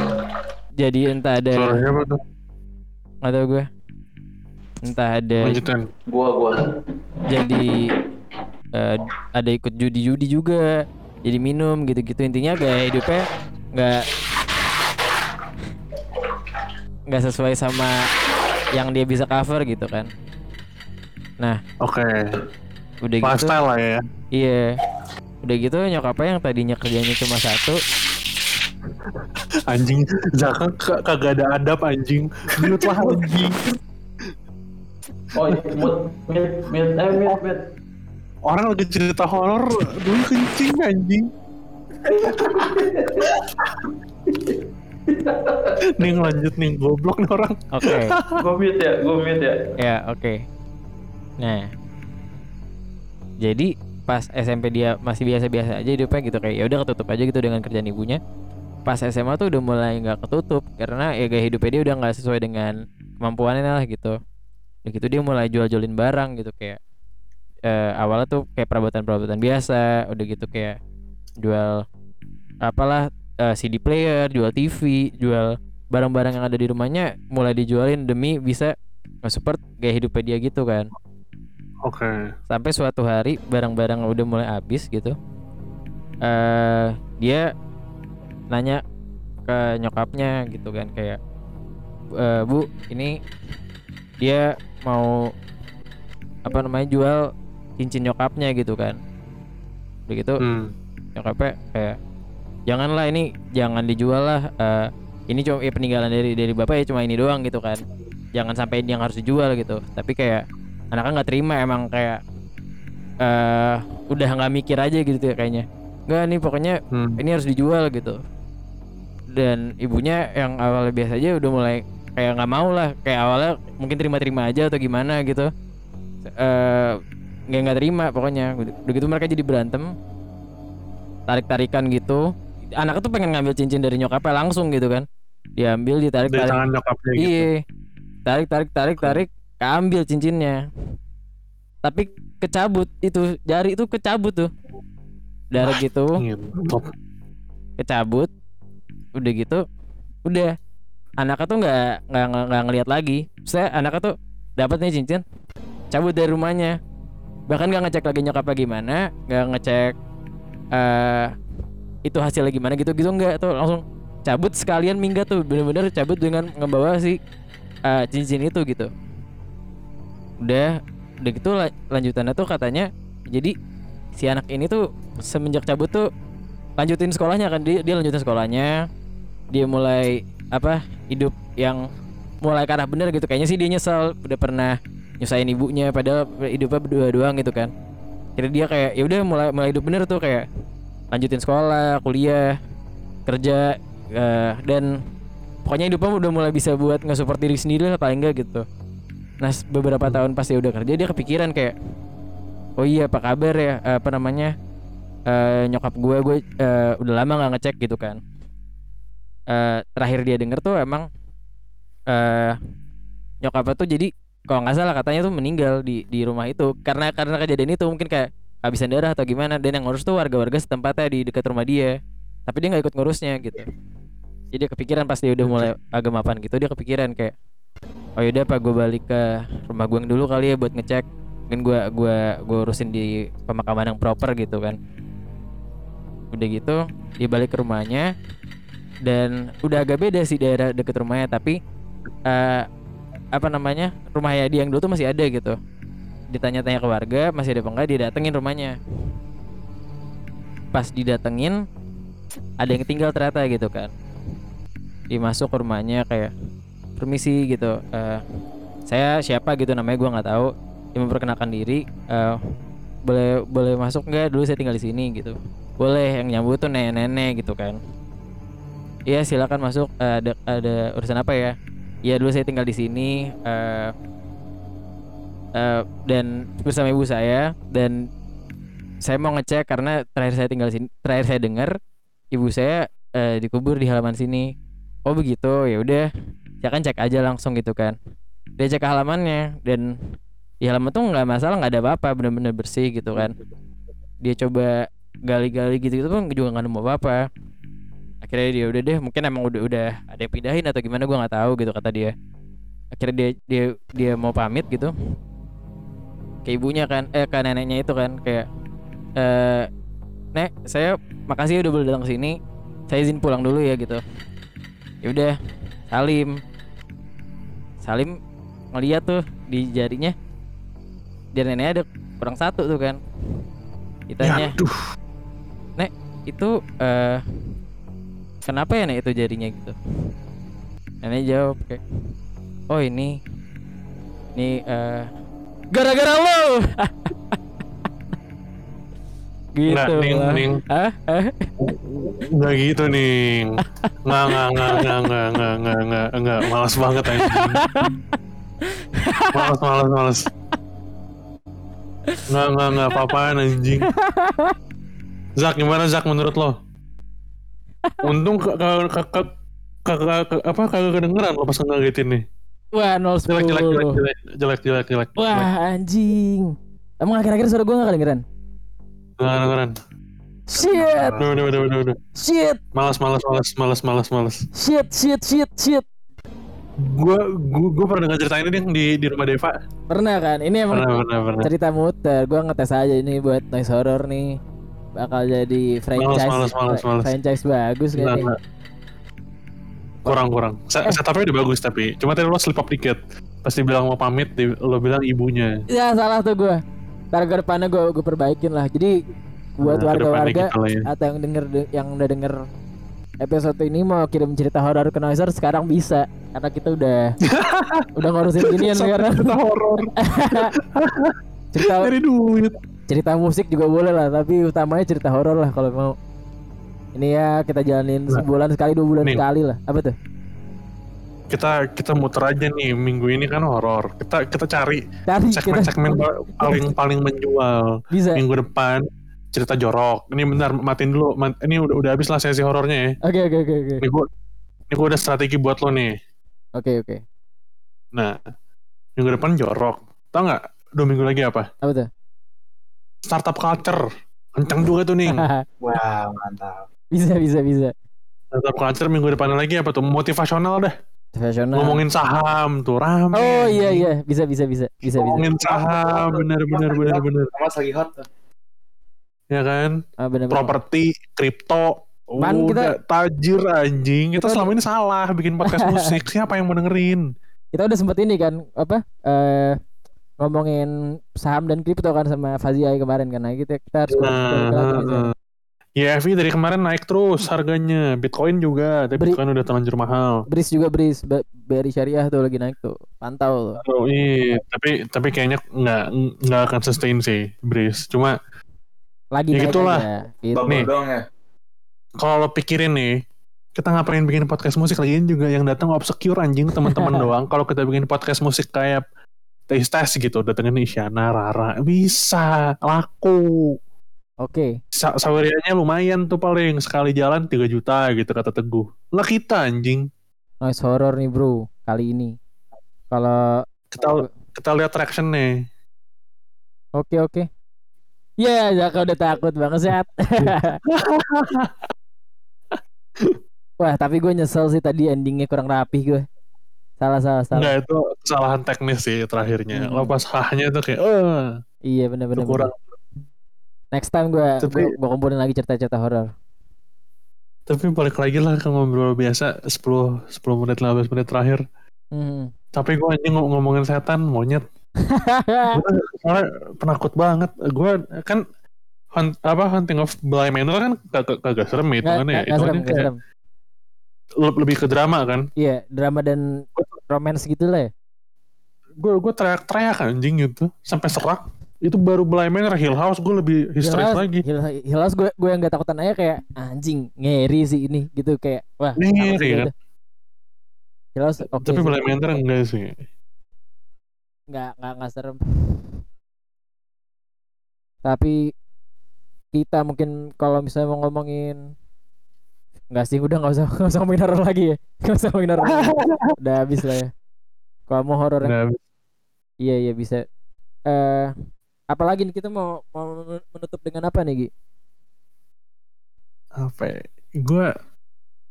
Speaker 1: Jadi entah ada
Speaker 3: Suara siapa tuh?
Speaker 1: nggak tahu gue entah ada
Speaker 3: Lanjutan.
Speaker 4: gua gua.
Speaker 1: Jadi eh, ada ikut judi-judi juga. Jadi minum gitu-gitu. Intinya gaya hidupnya nggak nggak sesuai sama yang dia bisa cover gitu kan. Nah.
Speaker 3: Oke,
Speaker 1: udah gitu
Speaker 3: lifestyle lah ya.
Speaker 1: iya udah gitu nyokapnya yang tadinya kerjanya cuma satu
Speaker 3: Anjing, Zaka k- kagak ada adab anjing. Mute lah anjing.
Speaker 4: oh iya mut mut mut eh mut mut
Speaker 3: Orang lagi cerita horor, dulu kencing anjing. nih lanjut nih goblok nih orang.
Speaker 1: oke
Speaker 4: gua mute ya gua mute ya
Speaker 1: ya oke nah jadi pas SMP dia masih biasa-biasa aja hidupnya gitu kayak ya udah ketutup aja gitu dengan kerjaan ibunya. Pas SMA tuh udah mulai nggak ketutup karena ya gaya hidupnya dia udah nggak sesuai dengan kemampuannya lah gitu. Udah gitu dia mulai jual-jualin barang gitu kayak eh, awalnya tuh kayak perabotan-perabotan biasa udah gitu kayak jual apalah eh, CD player jual TV jual barang-barang yang ada di rumahnya mulai dijualin demi bisa nge-support gaya hidupnya dia gitu kan
Speaker 3: Oke.
Speaker 1: sampai suatu hari barang-barang udah mulai habis gitu eh dia nanya ke nyokapnya gitu kan kayak "Eh, bu ini dia mau apa namanya jual cincin nyokapnya gitu kan begitu
Speaker 3: Hmm.
Speaker 1: nyokapnya kayak janganlah ini jangan dijual lah eh, ini cuma ya peninggalan dari dari bapak ya cuma ini doang gitu kan jangan sampai ini yang harus dijual gitu tapi kayak anaknya nggak terima emang kayak eh udah nggak mikir aja gitu ya kayaknya. Nggak nih pokoknya
Speaker 3: Hmm.
Speaker 1: ini harus dijual gitu. Dan ibunya yang awalnya biasa aja udah mulai kayak nggak mau lah kayak awalnya mungkin terima-terima aja atau gimana gitu. Eh nggak nggak terima pokoknya. Udah gitu mereka jadi berantem. Tarik-tarikan gitu. Anaknya tuh pengen ngambil cincin dari nyokapnya langsung gitu kan. Diambil ditarik
Speaker 3: Dari
Speaker 1: tarik
Speaker 3: tangan nyokapnya gitu.
Speaker 1: iya. Tarik tarik tarik tarik keambil cincinnya. Tapi kecabut itu jari itu kecabut tuh. Darah gitu.
Speaker 3: Ngentot.
Speaker 1: kecabut. Udah gitu udah. Anaknya tuh nggak nggak nggak- ngeliat lagi. Saya anaknya tuh dapat nih cincin cabut dari rumahnya. Bahkan nggak ngecek lagi nyokapnya gimana nggak ngecek eh itu hasilnya gimana gitu gitu nggak. Tuh langsung cabut sekalian minggat tuh. Bener-bener cabut dengan ngebawa si eh, cincin itu gitu udah udah gitu la- lanjutannya tuh katanya jadi si anak ini tuh semenjak cabut tuh lanjutin sekolahnya kan dia dia lanjutin sekolahnya dia mulai apa hidup yang mulai ke arah bener gitu. Kayaknya sih dia nyesel udah pernah nyusahin ibunya padahal hidupnya berdua doang gitu kan. Jadi dia kayak ya udah mulai mulai hidup bener tuh kayak lanjutin sekolah kuliah kerja eh, dan pokoknya hidupnya udah mulai bisa buat nge-support diri sendiri lah paling enggak gitu nah beberapa tahun pas dia udah kerja dia kepikiran kayak oh iya apa kabar ya? Eh, apa namanya? Eh, nyokap gue gue eh, udah lama nggak ngecek gitu kan. Eh, terakhir dia denger tuh emang eh nyokapnya tuh jadi kalau nggak salah katanya tuh meninggal di di rumah itu. Karena karena kejadian itu mungkin kayak habisan darah atau gimana. Dan yang ngurus tuh warga-warga setempatnya di dekat rumah dia. Tapi dia nggak ikut ngurusnya gitu. Jadi dia kepikiran pas dia udah mulai agak mapan gitu dia kepikiran kayak oh yaudah pak gue balik ke rumah gue dulu kali ya buat ngecek. Kan gue gua gua urusin di pemakaman yang proper gitu kan. Udah gitu dia balik ke rumahnya. Dan udah agak beda sih daerah deket rumahnya tapi eh apa namanya rumahnya dia yang dulu tuh masih ada gitu. Ditanya-tanya ke warga masih ada apa enggak dia datengin rumahnya. Pas didatengin ada yang tinggal ternyata gitu kan. Dia masuk ke rumahnya kayak permisi gitu. Eh saya siapa gitu namanya gua nggak tahu. Dia memperkenalkan diri eh boleh boleh masuk nggak? Dulu saya tinggal di sini gitu. Boleh yang nyambut tuh nenek-nenek gitu kan. Iya silakan masuk. Eh, ada ada urusan apa ya? Iya dulu saya tinggal di sini eh eh, dan bersama ibu saya dan saya mau ngecek karena terakhir saya tinggal sini terakhir saya dengar ibu saya eh, dikubur di halaman sini. Oh begitu. Ya udah saya kan cek aja langsung gitu kan. Dia cek halamannya dan di halaman tuh nggak masalah nggak ada apa-apa bener-bener bersih gitu kan. Dia coba gali-gali gitu gitu pun juga nggak nemu apa-apa. Akhirnya dia udah deh mungkin emang udah udah ada yang pindahin atau gimana gua nggak tahu gitu kata dia. Akhirnya dia dia dia mau pamit gitu. Ke ibunya kan eh ke neneknya itu kan kayak eh nek saya makasih ya udah boleh datang ke sini. Saya izin pulang dulu ya gitu. Ya udah Salim. Salim ngeliat tuh di jarinya. Di neneknya ada kurang satu tuh kan. Ditanya
Speaker 3: Ya,
Speaker 1: nek itu eh kenapa ya nek itu jarinya gitu? Nenek jawab kayak oh ini ini eh gara-gara lo gitu
Speaker 3: Nggak, Ning. Ning.
Speaker 1: Hah?
Speaker 3: Nggak gitu nih. Nggak, nggak, nggak, nggak, nggak, nggak, nggak, nggak, nggak. Malas banget anjing. Malas, malas, malas. Nggak, nggak, nggak apa-apaan anjing. Zak, gimana Zak menurut lo? Untung kagak kagak kagak kagak- apa kagak kedengeran lo pas ngagetin nih.
Speaker 1: wah 0
Speaker 3: Jelek, jelek, jelek,
Speaker 1: 10
Speaker 3: jelek, jelek, jelek, jelek.
Speaker 1: wah anjing emang akhir-akhir suara gue gak kedengeran
Speaker 3: Nggak kedengeran.
Speaker 1: shit
Speaker 3: Udah, udah, udah, udah, udah.
Speaker 1: shit
Speaker 3: Malas, malas, malas, malas, malas, malas.
Speaker 1: shit shit shit shit
Speaker 3: Gua, gua, gua pernah dengar cerita ini di di rumah Deva.
Speaker 1: pernah kan ini emang
Speaker 3: Pernah, pernah, pernah.
Speaker 1: cerita muter gue ngetes aja ini buat noise horror nih bakal jadi franchise
Speaker 3: males, males,
Speaker 1: fra-
Speaker 3: males.
Speaker 1: franchise bagus kan nih
Speaker 3: nggak. Kurang, kurang. Set- Setupnya udah bagus tapi cuma tadi lo slip up dikit. Pas dibilang mau pamit, lo bilang ibunya.
Speaker 1: ya salah tuh gue ntar ke depannya gue gue perbaikin lah jadi buat
Speaker 3: Nah,
Speaker 1: warga-warga
Speaker 3: gitu ya.
Speaker 1: atau yang denger yang udah denger episode ini mau kirim cerita horor ke Noiser sekarang bisa karena kita udah udah ngurusin ginian sekarang.
Speaker 3: Cerita horor
Speaker 1: cerita
Speaker 3: dari duit.
Speaker 1: cerita musik juga boleh lah, tapi utamanya cerita horor lah kalau mau. Ini ya kita jalanin
Speaker 3: Nah.
Speaker 1: sebulan sekali, dua bulan
Speaker 3: Nih.
Speaker 1: sekali lah. Apa tuh?
Speaker 3: Kita kita muter aja nih minggu ini kan horor. Kita kita cari segmen-segmen paling paling menjual.
Speaker 1: bisa.
Speaker 3: Minggu depan cerita jorok. Ini bentar matiin dulu. Ini udah udah habis lah sesi horornya ya.
Speaker 1: Oke oke oke oke.
Speaker 3: Ini gua ini gua ada strategi buat lo nih.
Speaker 1: Oke oke.
Speaker 3: Nah, minggu depan jorok. Tau nggak? Dua minggu lagi apa?
Speaker 1: Apa tuh?
Speaker 3: Startup culture. Kencang juga tuh nih.
Speaker 2: Wah, mantap.
Speaker 1: bisa bisa bisa.
Speaker 3: Startup culture minggu depan lagi apa tuh? Motivasional dah.
Speaker 1: Profesional.
Speaker 3: Ngomongin saham tuh rame.
Speaker 1: Oh iya iya bisa bisa bisa bisa bisa.
Speaker 3: Ngomongin saham bener bener bener bener.
Speaker 2: Mas lagi hot.
Speaker 3: Ya kan?
Speaker 1: Ah, bener, bener.
Speaker 3: Properti, kripto.
Speaker 1: Man,
Speaker 3: Udah tajir anjing. Kita
Speaker 1: Kita
Speaker 3: selama ini salah bikin podcast musik. Siapa yang mau dengerin?
Speaker 1: Kita udah sempet ini kan apa? Eh ngomongin saham dan kripto kan sama Faziai kemarin kan. Nah, kita kita harus.
Speaker 3: Nah, YFI dari kemarin naik terus harganya. Bitcoin juga, tapi
Speaker 1: Beri-
Speaker 3: Bitcoin udah terlanjur mahal.
Speaker 1: Bris juga Bris, BRI Syariah tuh lagi naik tuh. Pantau tuh.
Speaker 3: Oh iya, tapi tapi kayaknya nggak nggak akan sustain sih, Breeze. Cuma
Speaker 1: Lagi
Speaker 3: Ya
Speaker 1: naik
Speaker 3: gitulah.
Speaker 1: aja. Gitu.
Speaker 3: Nih.
Speaker 2: dong ya.
Speaker 3: kalau lo pikirin nih, kita ngapain bikin podcast musik lagi juga yang datang obscure anjing teman-teman doang. Kalau kita bikin podcast musik kayak tes tes gitu, datengin Isyana, Rara, bisa laku.
Speaker 1: Oke.
Speaker 3: Sa sawerianya lumayan tuh paling sekali jalan 3 juta gitu kata Teguh. Lah kita anjing.
Speaker 1: Noise horror nih, Bro. Kali ini. Kalau
Speaker 3: Kita kita lihat traction nih.
Speaker 1: Oke oke. Ya, Jaka udah takut banget Zat. Wah, tapi gue nyesel sih tadi endingnya kurang rapih gue. Salah salah salah.
Speaker 3: Enggak itu kesalahan teknis sih terakhirnya.
Speaker 1: Hmm.
Speaker 3: Lo pas hahnya tuh kayak eh
Speaker 1: Iya bener.
Speaker 3: itu kurang.
Speaker 1: bener. Next time gue
Speaker 3: Tapi-
Speaker 1: gue kumpulin lagi cerita-cerita horor.
Speaker 3: Tapi balik lagi lah ke ngobrol biasa 10 10 menit 15 menit terakhir.
Speaker 1: Hmm.
Speaker 3: Tapi gue anjing ngom- ngomongin setan monyet. Soalnya penakut banget. Gue kan hunt, apa hunting of Bly Manor kan kagak kagak serem
Speaker 1: Nggak,
Speaker 3: hitungannya ya.
Speaker 1: nggak, nggak serem,
Speaker 3: lebih ke drama kan.
Speaker 1: Iya, drama dan romance gitu lah ya.
Speaker 3: Gue gue teriak-teriak anjing gitu sampai serak. Itu baru Bly Manor Hill House gue lebih histeris lagi.
Speaker 1: Hil- Hilas gue gue yang gak takutan aja kayak anjing ngeri sih ini gitu kayak wah
Speaker 3: Ngeri kan?
Speaker 1: gitu. Hilas oke
Speaker 3: Tapi
Speaker 1: sih.
Speaker 3: Bly Manor enggak sih.
Speaker 1: nggak nggak nggak serem tapi kita mungkin kalau misalnya mau ngomongin nggak sih udah nggak usah nggak usah ngomongin horor lagi ya nggak usah ngomongin horor lagi. udah habis lah ya kalau mau horor yang-
Speaker 3: Nah,
Speaker 1: iya iya bisa eh apalagi nih kita mau mau menutup dengan apa nih Gi?
Speaker 3: apa ya? Gue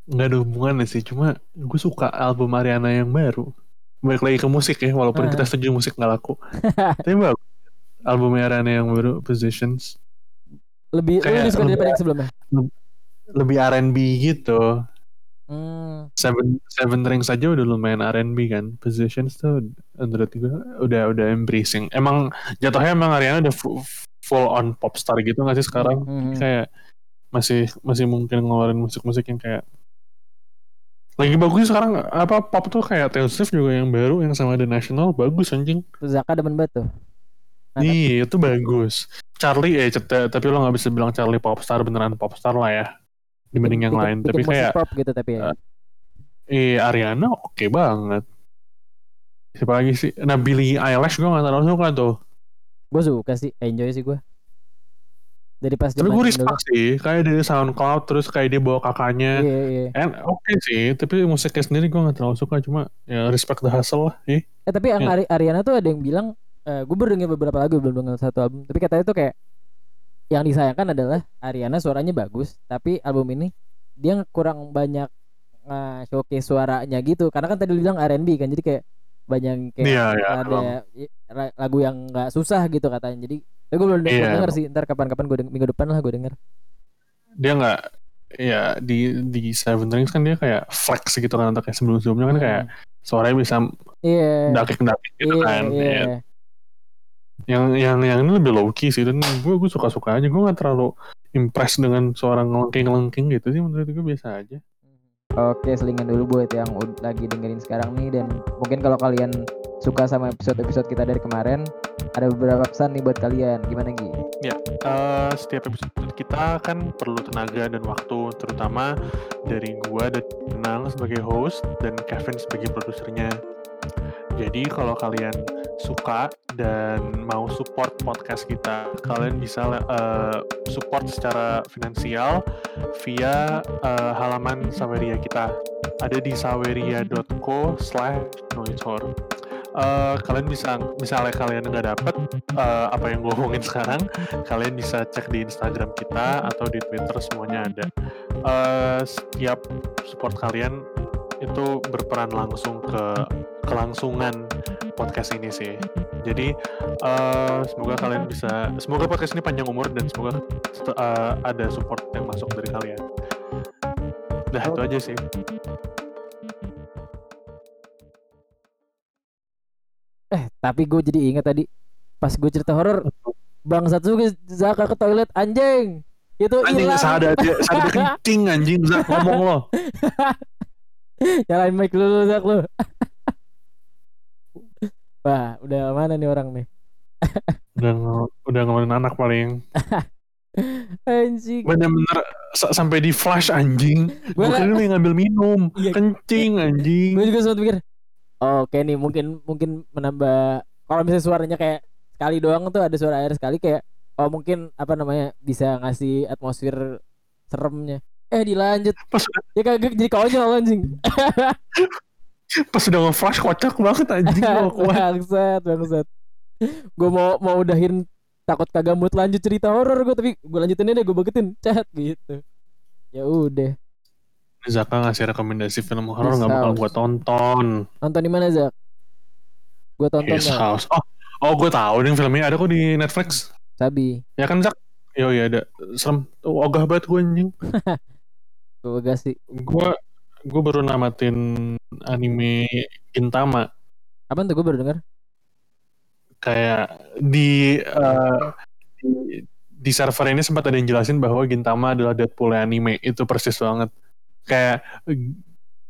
Speaker 3: nggak ada hubungannya sih. Cuma gue suka album Ariana yang baru. Balik lagi ke musik ya, walaupun
Speaker 1: Ah.
Speaker 3: kita setuju musik nggak laku. Tapi bagus. Album Ariana yang baru, Positions.
Speaker 1: lebih
Speaker 3: Kayak
Speaker 1: lebih suka daripada yang sebelumnya
Speaker 3: Lebih R&B gitu.
Speaker 1: Hmm,
Speaker 3: Seven, Seven Rings aja udah lumayan R&B kan. Positions tuh menurut gue udah udah embracing. Emang jatuhnya emang Ariana udah fu- full on pop star gitu nggak sih sekarang?
Speaker 1: hmm,
Speaker 3: kayak masih masih mungkin ngeluarin musik-musik yang kayak lagi bagus sekarang apa pop tuh kayak Taylor Swift juga yang baru yang sama The National bagus anjing.
Speaker 1: Zaka demen banget tuh.
Speaker 3: Iya itu bagus. Charlie eh cet- tapi lo nggak bisa bilang Charlie popstar beneran popstar lah ya dibanding yang lain tapi kayak
Speaker 1: pop gitu tapi ya.
Speaker 3: eh Ariana oke banget siapa lagi sih nah Billie Eilish gue gak terlalu suka tuh
Speaker 1: gue suka sih enjoy sih gue dari pas
Speaker 3: tapi gue respect sih kayak dari SoundCloud terus kayak dia bawa kakaknya
Speaker 1: iya iya
Speaker 3: And oke sih, tapi musiknya sendiri gue gak terlalu suka, cuma ya respect the hustle lah. Eh.
Speaker 1: Eh tapi yang
Speaker 3: Ya.
Speaker 1: Ari- Ariana tuh ada yang bilang eh gue baru denger beberapa lagu belum denger satu album tapi katanya tuh kayak yang disayangkan adalah Ariana suaranya bagus tapi album ini dia kurang banyak nge-showcase suaranya gitu karena kan tadi lu bilang R&B kan jadi kayak banyak kayak
Speaker 3: Iya, iya,
Speaker 1: ada ra- lagu yang nggak susah gitu katanya jadi gue belum
Speaker 3: Iya.
Speaker 1: denger sih ntar kapan-kapan gue minggu depan lah gue denger
Speaker 3: Dia nggak, ya di di Seven Rings kan dia kayak flex gitu kan, untuk kayak sebelum-sebelumnya kan kayak suaranya bisa
Speaker 1: iya
Speaker 3: dakik-dakik gitu
Speaker 1: iya
Speaker 3: kan.
Speaker 1: iya
Speaker 3: Ya. Yang yang yang ini lebih low key sih dan gue gue suka-suka aja, gue gak terlalu impress dengan suara ngelengking-ngelengking gitu sih menurut gue biasa aja.
Speaker 1: Oke, selingan dulu buat yang lagi dengerin sekarang nih dan mungkin kalau kalian suka sama episode-episode kita dari kemarin, ada beberapa pesan nih buat kalian. Gimana Gi?
Speaker 3: Eh, setiap episode kita kan perlu tenaga dan waktu, terutama dari gua dan Nang sebagai host dan Kevin sebagai produsernya. Jadi kalau kalian suka dan mau support podcast kita, kalian bisa eh, support secara finansial via eh, halaman Saweria kita. Ada di saweria.co slash. Eh, kalian bisa misalnya kalian nggak dapet eh, apa yang gue omongin sekarang kalian bisa cek di Instagram kita atau di Twitter semuanya ada Eh, setiap support kalian itu berperan langsung ke kelangsungan podcast ini sih. Jadi eh, semoga kalian bisa semoga podcast ini panjang umur dan semoga eh, ada support yang masuk dari kalian. Dah itu aja sih.
Speaker 1: Eh, tapi gue jadi ingat tadi pas gue cerita horor, Bang Satsuki Zaka ke toilet anjing. Itu
Speaker 3: anjing sadar dia sadar kencing anjing Zak ngomong lo.
Speaker 1: Nyalain mic lu Zak lu. Wah, udah mana nih orang nih?
Speaker 3: udah udah ngomongin anak paling
Speaker 1: Anjing.
Speaker 3: bener-bener sa- sampai di flash anjing gue kira lu ngambil minum
Speaker 1: Iya.
Speaker 3: kencing anjing
Speaker 1: Gue juga sempat pikir, oh, oke nih mungkin mungkin menambah kalau misalnya suaranya kayak sekali doang tuh ada suara air sekali kayak oh mungkin apa namanya bisa ngasih atmosfer seremnya. Eh dilanjut
Speaker 3: pas
Speaker 1: ya kagak jadi konyol anjing.
Speaker 3: pas udah nge-flash kocak banget anjing
Speaker 1: bangsat bangsat. Gue mau mau udahin takut kagak mood lanjut cerita horor gue tapi gue lanjutin aja gue bagetin. Chat gitu. Ya udah.
Speaker 3: Zaka ngasih rekomendasi film horor nggak bakal gua tonton.
Speaker 1: Nonton di mana Zak? Gue tonton
Speaker 3: His
Speaker 1: nggak?
Speaker 3: House. Oh oh gue tahu nih filmnya. Ada kok di Netflix.
Speaker 1: Sabi.
Speaker 3: Ya kan Zak? Yo iya ada. Serem. Oh, ogah banget gue anjing.
Speaker 1: Gue gak sih.
Speaker 3: Gue gue baru namatin anime Gintama.
Speaker 1: Apa tuh? Gue baru dengar
Speaker 3: kayak di eh, di, di server ini sempat ada yang jelasin bahwa Gintama adalah Deadpool anime. Itu persis banget. Kayak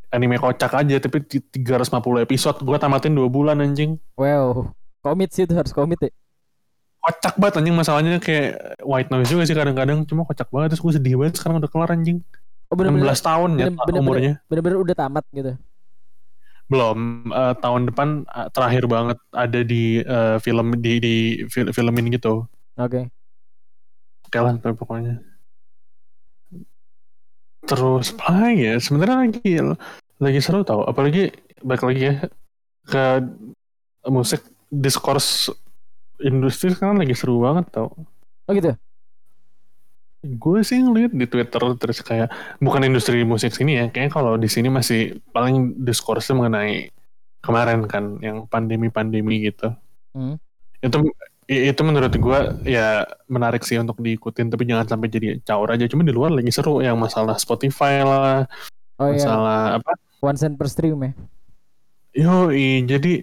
Speaker 3: anime kocak aja tapi ti- 350 episode. Gue tamatin dua bulan anjing.
Speaker 1: Wow. Komit sih itu harus komit ya.
Speaker 3: Kocak banget anjing. Masalahnya kayak white noise juga sih kadang-kadang. Cuma kocak banget. Terus gue sedih banget sekarang udah kelar anjing
Speaker 1: oh
Speaker 3: 16
Speaker 1: bener-bener
Speaker 3: tahun ya
Speaker 1: bener-bener-
Speaker 3: umurnya
Speaker 1: bener-bener udah tamat gitu
Speaker 3: belum eh, tahun depan eh, terakhir banget ada di eh, film di di fil- filmin gitu
Speaker 1: oke
Speaker 3: Oke lah pokoknya. Terus apa ya? Sebenarnya lagi lagi seru tau. Apalagi balik lagi ya ke musik discourse industri sekarang lagi seru banget tau.
Speaker 1: oh gitu
Speaker 3: Gue sih ngeliat di Twitter terus kayak bukan industri musik sini ya. Kayaknya kalau di sini masih paling discourse mengenai kemarin kan yang pandemi-pandemi gitu.
Speaker 1: Hmm.
Speaker 3: Itu itu menurut gue ya menarik sih untuk diikutin tapi jangan sampai jadi caur aja cuma di luar lagi seru yang masalah Spotify lah
Speaker 1: oh iya
Speaker 3: masalah apa
Speaker 1: one cent per stream ya
Speaker 3: yo jadi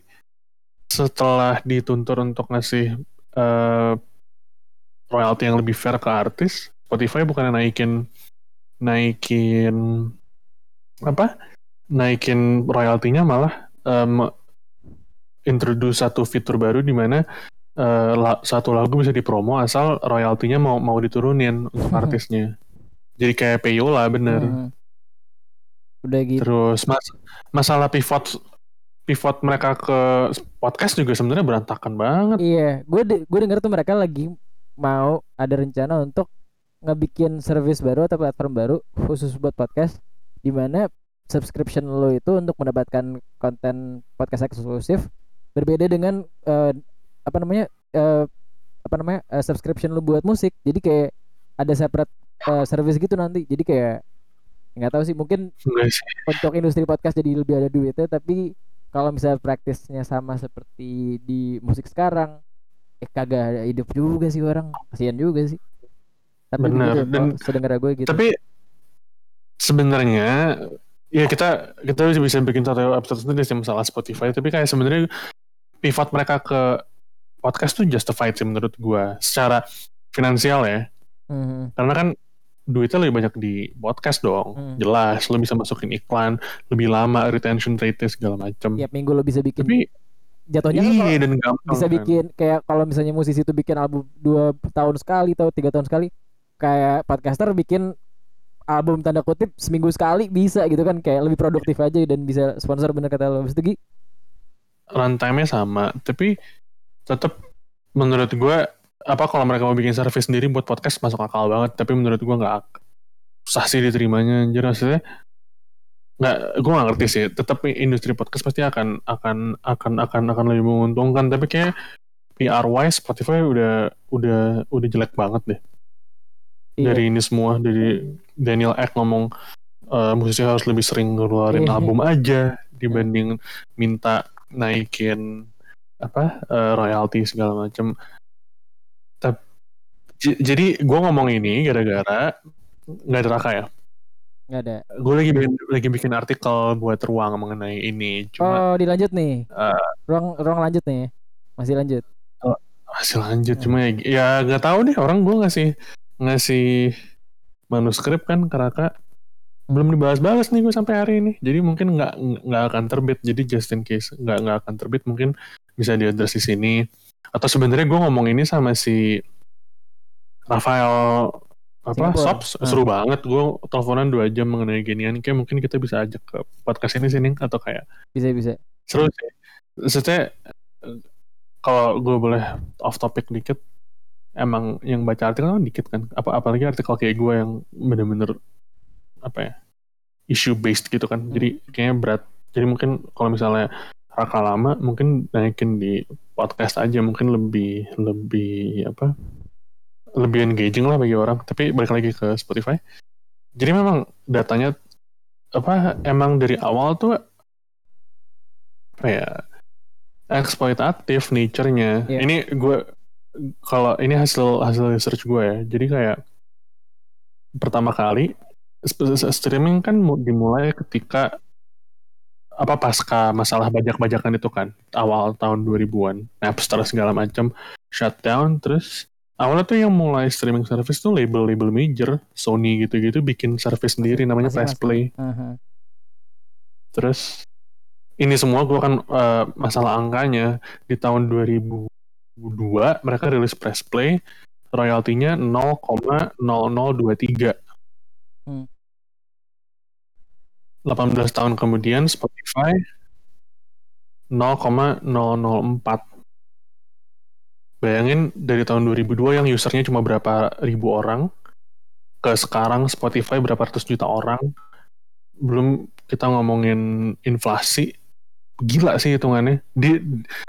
Speaker 3: setelah dituntut untuk ngasih eh, royalti yang lebih fair ke artis Spotify bukan naikin naikin apa? Naikin royaltinya malah em, introduce satu fitur baru di mana la- satu lagu bisa dipromo asal royaltinya mau mau diturunin untuk artisnya. Jadi kayak payo lah bener.
Speaker 1: Hmm. udah gitu.
Speaker 3: Terus mas masalah pivot pivot mereka ke podcast juga sebenarnya berantakan banget.
Speaker 1: Iya, gue de- gue denger tuh mereka lagi mau ada rencana untuk ngebikin service baru atau platform baru khusus buat podcast di mana subscription lo itu untuk mendapatkan konten podcast eksklusif berbeda dengan eh, apa namanya eh, apa namanya eh, subscription lo buat musik. Jadi kayak ada separate eh, service gitu nanti. Jadi kayak nggak tahu sih mungkin untuk industri podcast jadi lebih ada duitnya tapi kalau misalnya praktisnya sama seperti di musik sekarang eh kagak ada hidup juga sih orang kasihan juga sih tapi
Speaker 3: Bener,
Speaker 1: begitu,
Speaker 3: dan-
Speaker 1: sedengar gue gitu
Speaker 3: Tapi sebenarnya ya kita kita bisa bikin satu episode sendiri sih masalah Spotify. Tapi kayak sebenarnya pivot mereka ke podcast tuh justified sih menurut gua secara finansial ya.
Speaker 1: Mhm.
Speaker 3: Karena kan duitnya lebih banyak di podcast dong
Speaker 1: Hmm.
Speaker 3: jelas lo bisa masukin iklan lebih lama retention rate segala macam
Speaker 1: tiap minggu lo bisa bikin
Speaker 3: tapi
Speaker 1: jatuhnya kan
Speaker 3: iya
Speaker 1: kalau
Speaker 3: dan gampang
Speaker 1: bisa
Speaker 3: kan.
Speaker 1: bikin kayak kalau misalnya musisi itu bikin album dua tahun sekali atau tiga tahun sekali kayak podcaster bikin album tanda kutip seminggu sekali bisa gitu kan kayak lebih produktif aja dan bisa sponsor bener kata lo. Gi?
Speaker 3: Runtime-nya sama tapi tetap menurut gue apa kalau mereka mau bikin service sendiri buat podcast masuk akal banget tapi menurut gue nggak ak- susah sih diterimanya anjir. Maksudnya nggak gue nggak ngerti sih tetap industri podcast pasti akan akan akan akan akan lebih menguntungkan tapi kayak PR wise Spotify udah udah udah jelek banget deh
Speaker 1: Iya.
Speaker 3: dari ini semua dari Daniel Ek ngomong eh, musisi harus lebih sering ngeluarin
Speaker 1: Iya.
Speaker 3: album aja dibanding minta naikin apa eh, royalti segala macam. Jadi gue ngomong ini gara-gara nggak ada raka ya.
Speaker 1: nggak ada
Speaker 3: Gue lagi bikin, lagi bikin artikel buat ruang mengenai ini. Cuma
Speaker 1: oh dilanjut nih
Speaker 3: eh,
Speaker 1: ruang ruang lanjut nih masih lanjut
Speaker 3: masih lanjut. Cuma ya- ya nggak tahu deh orang gue ngasih ngasih manuskrip kan ke Raka. Belum dibahas-bahas nih gue sampai hari ini. Jadi mungkin nggak nggak akan terbit. Jadi just in case nggak nggak akan terbit mungkin bisa diadres di sini. Atau sebenarnya gue ngomong ini sama si Rafael apa. Sops.
Speaker 1: Ah.
Speaker 3: seru banget. Gue teleponan dua jam mengenai ginian. Kayak mungkin kita bisa ajak ke podcast ini sini atau kayak
Speaker 1: bisa bisa.
Speaker 3: Seru sih. Maksudnya kalau gue boleh off topic dikit emang yang baca artikel kan dikit kan. Apa apalagi artikel kayak gue yang bener-bener apa ya issue based gitu kan. Jadi kayaknya berat. Jadi mungkin kalau misalnya raka lama mungkin naikin di podcast aja. Mungkin lebih lebih apa lebih engaging lah bagi orang. Tapi balik lagi ke Spotify. Jadi memang datanya apa emang dari awal tuh apa ya eksploitatif nature-nya.
Speaker 1: Iya.
Speaker 3: Ini gue kalau ini hasil hasil research gue ya. Jadi kayak pertama kali streaming kan mu- dimulai ketika apa pasca masalah bajak-bajakan itu kan awal tahun 2000-an Napster segala macam shutdown terus awalnya tuh yang mulai streaming service tuh label-label major Sony gitu-gitu bikin service sendiri namanya
Speaker 1: Masing-masing.
Speaker 3: Play
Speaker 1: Aha.
Speaker 3: Terus ini semua gue kan eh, masalah angkanya di tahun 2002 mereka rilis press play royaltinya 0,0023.
Speaker 1: Hmm.
Speaker 3: 18 tahun kemudian Spotify 0,004. Bayangin dari tahun 2002 yang usernya cuma berapa ribu orang ke sekarang Spotify berapa ratus juta orang belum kita ngomongin inflasi gila sih hitungannya. Di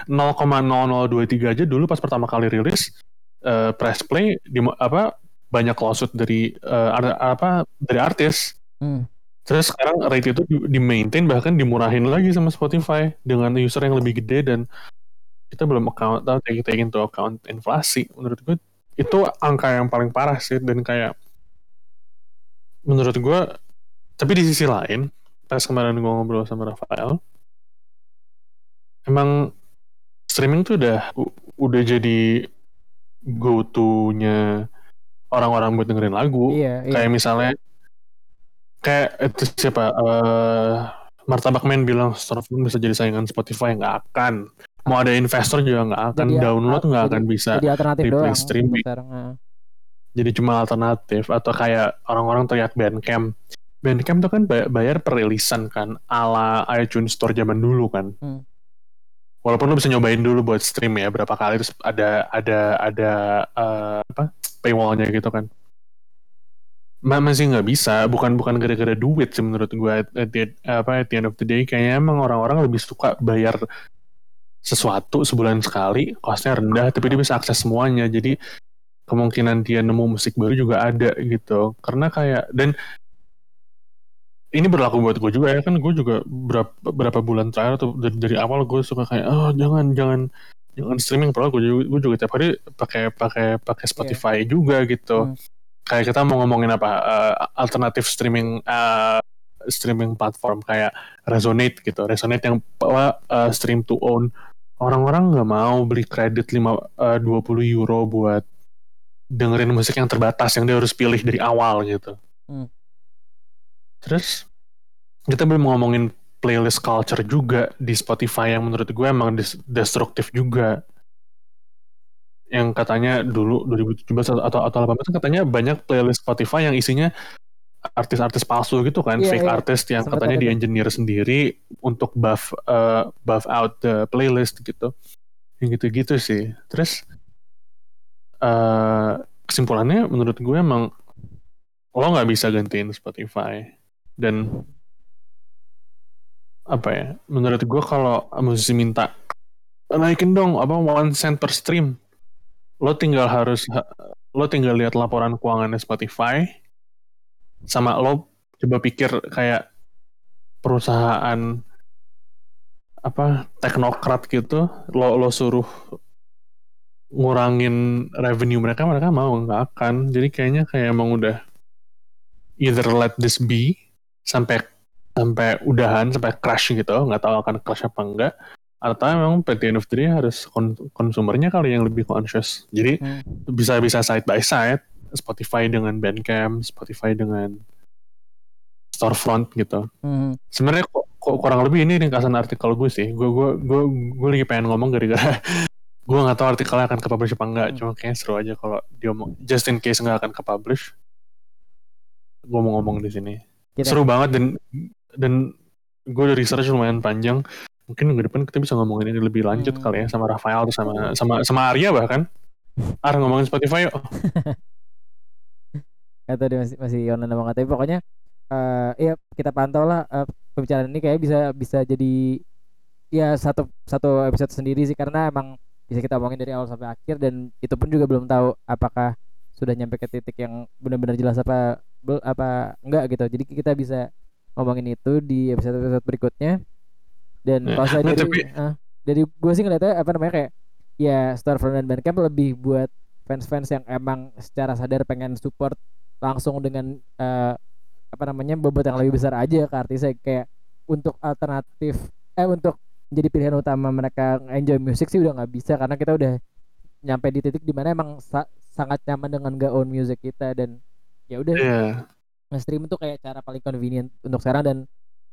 Speaker 3: 0,0023 aja dulu pas pertama kali rilis eh, press play di apa banyak lawsuit dari eh, ar- apa dari artis.
Speaker 1: Hmm.
Speaker 3: terus sekarang rate itu di, di maintain bahkan dimurahin lagi sama Spotify dengan user yang lebih gede dan kita belum account tahu take, take into account inflasi. Menurut gue itu angka yang paling parah sih dan kayak menurut gue tapi di sisi lain pas kemarin gue ngobrol sama Rafael emang streaming tuh udah udah jadi go to nya orang-orang buat dengerin lagu.
Speaker 1: Iya iya.
Speaker 3: Kayak misalnya kayak itu siapa eh Martabak Man bilang Storefront bisa jadi saingan Spotify. Nggak akan. Mau ada investor juga nggak akan.
Speaker 1: Jadi,
Speaker 3: download nggak akan bisa
Speaker 1: jadi alternatif doang
Speaker 3: streaming.
Speaker 1: sekarang
Speaker 3: jadi cuma alternatif atau kayak orang-orang teriak Bandcamp. Bandcamp tuh kan bay- bayar per rilisan kan ala iTunes Store zaman dulu kan.
Speaker 1: Hmm.
Speaker 3: Walaupun lu bisa nyobain dulu buat stream ya berapa kali terus ada ada ada eh, apa paywallnya gitu kan. Ma- masih nggak bisa bukan bukan gara-gara duit sih menurut gue at, at the, apa at the end of the day. Kayaknya emang orang-orang lebih suka bayar sesuatu sebulan sekali costnya rendah tapi dia bisa akses semuanya. Jadi kemungkinan dia nemu musik baru juga ada gitu. Karena kayak dan ini berlaku buat gue juga ya kan gue juga berapa berapa bulan terakhir tuh dari, dari awal gue suka kayak oh jangan jangan jangan streaming padahal gue juga, gue juga tiap hari pakai pakai pakai Spotify juga gitu
Speaker 1: Hmm.
Speaker 3: kayak kita mau ngomongin apa eh, alternatif streaming eh, streaming platform kayak Resonate gitu Resonate yang apa eh, stream to own orang-orang nggak mau beli kredit lima eh, 20 euro buat dengerin musik yang terbatas yang dia harus pilih dari awal gitu.
Speaker 1: Hmm.
Speaker 3: Terus kita belum ngomongin playlist culture juga di Spotify yang menurut gue emang destruktif juga. Yang katanya dulu 2017 atau atau 18 kan katanya banyak playlist Spotify yang isinya artis-artis palsu gitu kan,
Speaker 1: Iya,
Speaker 3: fake
Speaker 1: iya.
Speaker 3: artist yang
Speaker 1: Sempet
Speaker 3: katanya di engineer sendiri untuk buff uh, buff out the playlist gitu. Yang gitu-gitu sih. Terus eh kesimpulannya menurut gue emang lo nggak bisa gantiin Spotify dan apa ya menurut gue kalau musisi minta naikin dong apa one cent per stream. Lo tinggal harus lo tinggal lihat laporan keuangannya Spotify sama lo coba pikir kayak perusahaan apa teknokrat gitu lo lo suruh ngurangin revenue mereka mereka mau nggak akan. Jadi kayaknya kayak emang udah either let this be sampai sampai udahan sampai crash gitu nggak tahu akan crash apa enggak atau emang at the end of the day harus kon- konsumernya kali yang lebih conscious jadi
Speaker 1: Hmm.
Speaker 3: bisa bisa side by side Spotify dengan Bandcamp Spotify dengan storefront gitu
Speaker 1: Hmm.
Speaker 3: sebenarnya kok, kok kurang lebih ini ringkasan artikel gue sih gue gue gue gue lagi pengen ngomong gara-gara gue nggak tahu artikelnya akan ke publish apa enggak
Speaker 1: Hmm.
Speaker 3: cuma kayaknya seru aja kalau dia mau just in case nggak akan ke publish gue mau ngomong di sini
Speaker 1: Kita-
Speaker 3: seru banget dan dan gue udah research lumayan panjang. Mungkin minggu depan kita bisa ngomongin ini lebih lanjut
Speaker 1: Hmm.
Speaker 3: kali ya sama Rafael atau sama sama sama Arya bahkan. Ar ngomongin Spotify yuk.
Speaker 1: Atau dia masih masih online nggak tapi pokoknya eh ya kita pantau lah eh, pembicaraan ini kayak bisa bisa jadi ya satu satu episode sendiri sih karena emang bisa kita omongin dari awal sampai akhir dan itu pun juga belum tahu apakah sudah nyampe ke titik yang benar-benar jelas apa bel- apa enggak gitu. Jadi kita bisa ngomongin itu di episode episode berikutnya. Dan
Speaker 3: Ya,
Speaker 1: kalau saya
Speaker 3: nggak,
Speaker 1: dari
Speaker 3: tapi-
Speaker 1: ah, dari gue sih ngeliatnya apa namanya kayak ya Storefront dan Bandcamp lebih buat fans-fans yang emang secara sadar pengen support langsung dengan eh, apa namanya bobot yang lebih besar aja ke artisnya. Kayak untuk alternatif eh untuk menjadi pilihan utama mereka enjoy musik sih udah nggak bisa karena kita udah nyampe di titik di mana emang sa- sangat nyaman dengan gak own music kita dan ya udah.
Speaker 3: Iya.
Speaker 1: nge-stream itu kayak cara paling convenient untuk sekarang dan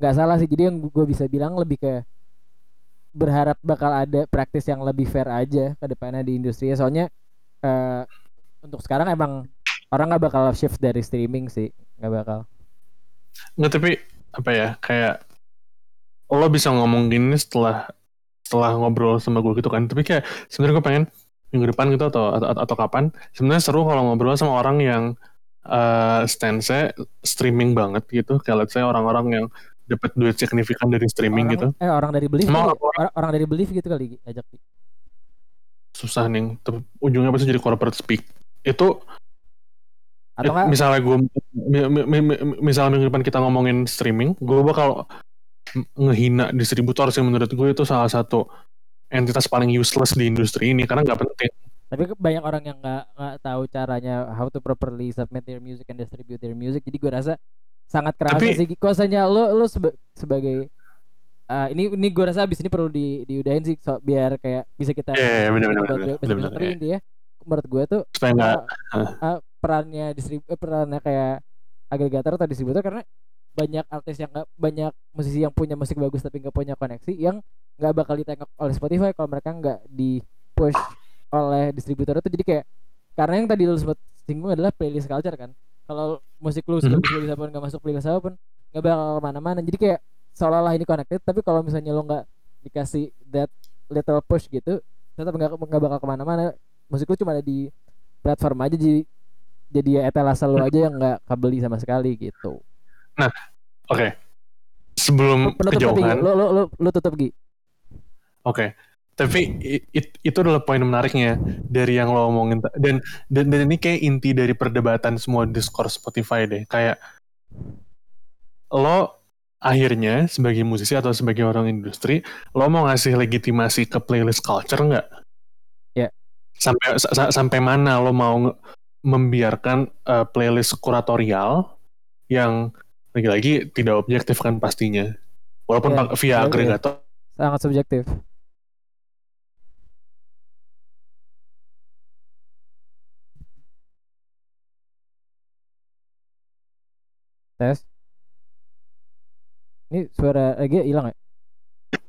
Speaker 1: nggak salah sih. Jadi yang gue bisa bilang lebih ke berharap bakal ada praktis yang lebih fair aja ke depannya di industri. Soalnya eh, untuk sekarang emang orang nggak bakal shift dari streaming sih. Nggak bakal.
Speaker 3: Nggak tapi apa ya kayak lo bisa ngomong gini setelah setelah ngobrol sama gue gitu kan. Tapi kayak sebenarnya gue pengen minggu depan gitu atau atau, atau kapan sebenarnya seru kalau ngobrol sama orang yang uh, stance streaming banget gitu. Kayak let's say orang-orang yang dapat duit signifikan dari streaming
Speaker 1: orang,
Speaker 3: gitu.
Speaker 1: eh orang dari belief
Speaker 3: Emang
Speaker 1: kali, orang, orang dari belief gitu kali ajak.
Speaker 3: Susah nih ujungnya pasti jadi corporate speak. Itu
Speaker 1: atau
Speaker 3: Eh,
Speaker 1: enggak
Speaker 3: misalnya gue mi- mi- mi- mi- misalnya minggu depan kita ngomongin streaming gue bakal ngehina distributor sih menurut gue itu salah satu entitas paling useless di industri ini karena nggak penting
Speaker 1: tapi banyak orang yang nggak nggak tahu caranya how to properly submit their music and distribute their music. Jadi gue rasa sangat kerasa
Speaker 3: Tapi-
Speaker 1: sih. Kuasanya lo lo seba- sebagai eh, ini ini gue rasa abis ini perlu di diudahin sih. So, biar kayak bisa kita
Speaker 3: Iya, iya,
Speaker 1: besok.
Speaker 3: benar,
Speaker 1: tapi
Speaker 3: iya.
Speaker 1: intinya menurut gue tuh
Speaker 3: supaya nggak
Speaker 1: eh, eh, perannya distrib eh, perannya kayak agregator atau distributor karena banyak artis yang nggak banyak musisi yang punya musik bagus tapi nggak punya koneksi yang nggak bakal ditengok oleh Spotify kalau mereka nggak di push oleh distributor itu jadi kayak karena yang tadi lu sempat singgung adalah playlist culture kan. Kalau musik lu
Speaker 3: Mhm.
Speaker 1: sebagus playlist apa pun nggak masuk playlist apa pun nggak bakal ke mana-mana. Jadi kayak seolah-olah ini connected tapi kalau misalnya lo nggak dikasih that little push gitu tetap nggak nggak bakal ke mana-mana. Musik lu cuma ada di platform aja jadi jadi ya etalase lu aja yang nggak kebeli sama sekali gitu.
Speaker 3: Oke. Sebelum
Speaker 1: penutup
Speaker 3: kejauhan.
Speaker 1: lu lu lu, lu tutup Gi.
Speaker 3: Oke. Tapi it- itu adalah poin menariknya dari yang lo omongin dan, dan dan ini kayak inti dari perdebatan semua diskurs Spotify deh. Kayak lo akhirnya sebagai musisi atau sebagai orang industri, lo mau ngasih legitimasi ke playlist culture nggak?
Speaker 1: Ya.
Speaker 3: Sampai sa- sa- sampai mana lo mau membiarkan uh, playlist kuratorial yang lagi-lagi tidak objektif kan pastinya. Walaupun pak- via
Speaker 1: ya.
Speaker 3: agregator
Speaker 1: sangat subjektif tes. Ini suara lagi hilang ya?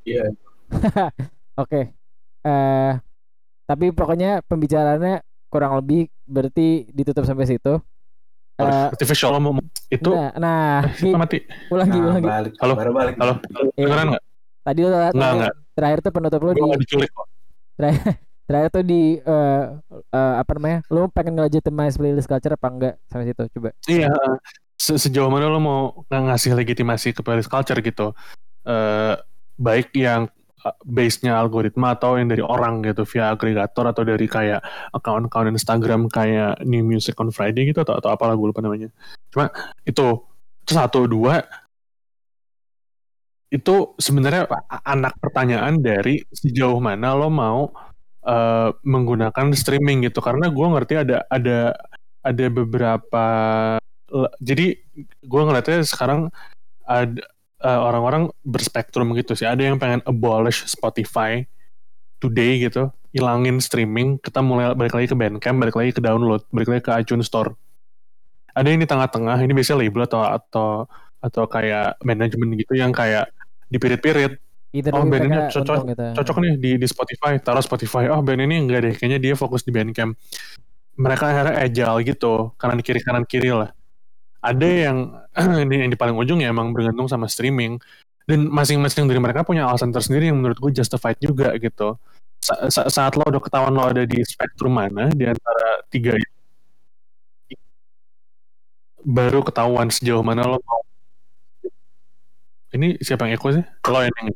Speaker 2: Iya.
Speaker 1: Oke. Eh tapi pokoknya pembicaraannya kurang lebih berarti ditutup sampai situ. Eh,
Speaker 3: Artificial mau itu
Speaker 1: nah, nah,
Speaker 3: eh,
Speaker 1: Gi,
Speaker 3: mati.
Speaker 1: ulang Gi,
Speaker 2: Nah,
Speaker 1: ulang Gi.
Speaker 2: balik.
Speaker 3: Halo?
Speaker 2: Baru balik.
Speaker 3: Halo,
Speaker 1: Eh,
Speaker 3: dengeran nggak?
Speaker 1: Tadi lo
Speaker 3: Nggak,
Speaker 1: terakhir,
Speaker 3: nggak.
Speaker 1: terakhir tuh penutup lo di
Speaker 3: nggak diculik kok.
Speaker 1: terakhir tuh di eh eh, apa namanya? Lo pengen ngelegitimize playlist culture apa enggak sampai situ? Coba.
Speaker 3: Iya. Se- sejauh mana lo mau ng- ngasih legitimasi ke playlist culture gitu? Eh baik yang uh, base-nya algoritma atau yang dari orang gitu via agregator atau dari kayak account-account Instagram kayak New Music on Friday gitu atau atau apalah gue lupa namanya. Cuma itu itu satu dua itu sebenarnya anak pertanyaan dari sejauh mana lo mau eh, menggunakan streaming gitu karena gue ngerti ada ada ada beberapa jadi gue ngeliatnya sekarang ada eh, orang-orang berspektrum gitu sih. Ada yang pengen abolish Spotify today gitu hilangin streaming kita mulai balik lagi ke Bandcamp balik lagi ke download balik lagi ke iTunes Store. Ada yang di tengah-tengah ini biasanya label atau atau atau kayak manajemen gitu yang kayak dipirit-pirit.
Speaker 1: Either
Speaker 3: Oh,
Speaker 1: way
Speaker 3: band ini cocok-
Speaker 1: gitu.
Speaker 3: cocok nih di di Spotify taruh Spotify. Oh band ini enggak deh kayaknya dia fokus di Bandcamp. Mereka akhirnya agile gitu kanan kiri kanan kiri lah ada yang ini yang di paling ujung ya emang bergantung sama streaming. Dan masing-masing dari mereka punya alasan tersendiri yang menurut gue justified juga gitu. Sa- sa- saat lo udah ketahuan lo ada di spektrum mana di antara tiga itu baru ketahuan sejauh mana lo mau. Ini siapa yang echo sih? Lo yang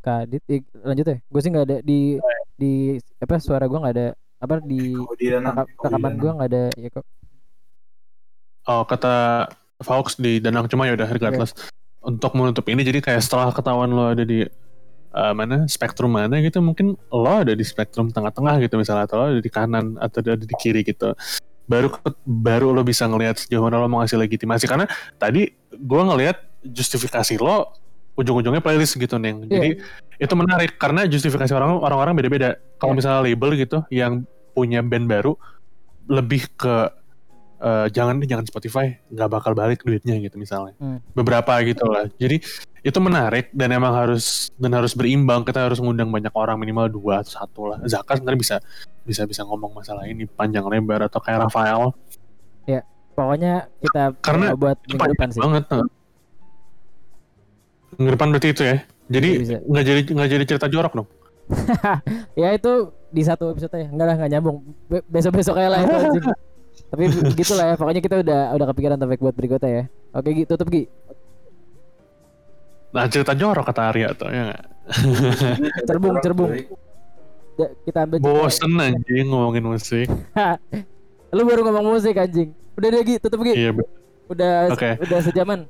Speaker 1: Kadit, lanjut ya. Gue sih nggak ada di di apa suara gue nggak ada apa di rekaman gue nggak ada ya kok.
Speaker 3: Oh kata Fox di Danang cuma ya udah regardless. Untuk menutup ini jadi kayak setelah ketahuan lo ada di eh, mana spektrum mana gitu mungkin lo ada di spektrum tengah-tengah gitu misalnya atau lo ada di kanan atau ada di kiri gitu. Baru baru lo bisa ngelihat sejauh mana lo mau ngasih legitimasi. Karena tadi gua ngelihat justifikasi lo ujung-ujungnya playlist gitu neng jadi itu menarik karena justifikasi orang orang-orang beda-beda. Kalau
Speaker 1: Iya.
Speaker 3: misalnya label gitu yang punya band baru lebih ke eh, jangan deh jangan Spotify nggak bakal balik duitnya gitu misalnya
Speaker 1: Hmm.
Speaker 3: beberapa gitu lah jadi itu menarik dan emang harus dan harus berimbang kita harus ngundang banyak orang minimal dua atau satu lah Zaka sebenarnya bisa bisa bisa ngomong masalah ini panjang lebar atau kayak Rafael
Speaker 1: Pokoknya kita
Speaker 3: Karena
Speaker 1: buat minggu depan sih.
Speaker 3: banget nah. minggu depan berarti itu ya jadi
Speaker 1: bisa.
Speaker 3: nggak jadi nggak jadi cerita jorok dong
Speaker 1: Ya itu di satu episode ya. Enggak lah nggak nyambung. Be- Besok-besok kayak lah itu Tapi gitulah ya. Pokoknya kita udah udah kepikiran topik buat berikutnya ya. Oke Gi, tutup Gi.
Speaker 3: nah cerita jorok kata Arya tuh ya nggak?
Speaker 1: Cerbung, cerbung. Da- Kita ambil jeda.
Speaker 3: bosen anjing ngomongin musik
Speaker 1: Lu baru ngomong musik anjing. Udah deh Gi, tutup Gi.
Speaker 3: iya
Speaker 1: Udah
Speaker 3: Oke.
Speaker 1: udah sejaman.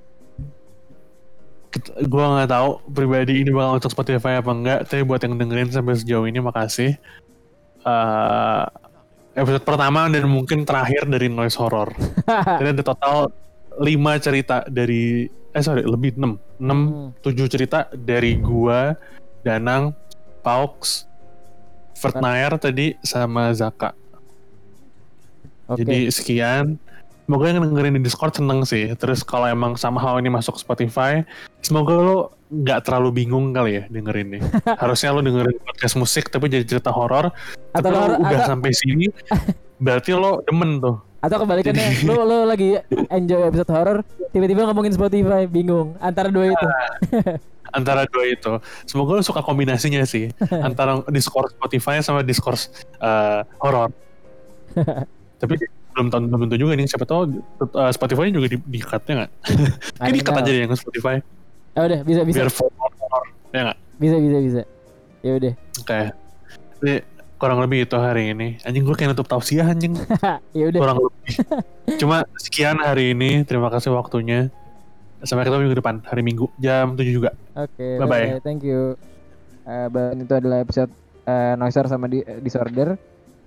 Speaker 3: gue nggak tahu pribadi ini bakal untuk Spotify apa enggak tapi buat yang dengerin sampai sejauh ini makasih Eh, episode pertama dan mungkin terakhir dari noise horror jadi ada total 5 cerita dari eh sorry lebih 6 6
Speaker 1: Hmm.
Speaker 3: 7 cerita dari gua Danang Paux Vertnair tadi sama Zaka
Speaker 1: Oke.
Speaker 3: jadi sekian Semoga yang dengerin di Discord seneng sih. Terus kalau emang somehow ini masuk Spotify, semoga lo nggak terlalu bingung kali ya dengerin nih. Harusnya lo dengerin podcast musik tapi jadi cerita horor. Tapi
Speaker 1: Atau
Speaker 3: lo
Speaker 1: horor-
Speaker 3: udah
Speaker 1: atau-
Speaker 3: sampai sini, berarti lo demen tuh.
Speaker 1: Atau kebalikannya, lu lu lagi enjoy episode horror, tiba-tiba ngomongin Spotify, bingung antara dua itu.
Speaker 3: Antara dua itu. Semoga lo suka kombinasinya sih. antara Discord Spotify sama Discord eh, horor. tapi belum tahu belum tentu juga nih siapa tahu eh, Spotify juga di, di cut-nya nggak? Kayak di cut aja deh yang Spotify
Speaker 1: Ya udah, bisa bisa.
Speaker 3: biar horror. Ya nggak?
Speaker 1: Bisa bisa bisa. Ya udah.
Speaker 3: Oke. Jadi kurang lebih itu hari ini. Anjing gue kayak nutup tausiah anjing.
Speaker 1: Ya udah.
Speaker 3: kurang lebih. Cuma sekian hari ini. Terima kasih waktunya. Sampai ketemu minggu depan. Hari Minggu jam 7 juga.
Speaker 1: Oke,
Speaker 3: Bye-bye.
Speaker 1: bye. Thank you. Bang, itu adalah episode eh, Noiser sama di, Disorder.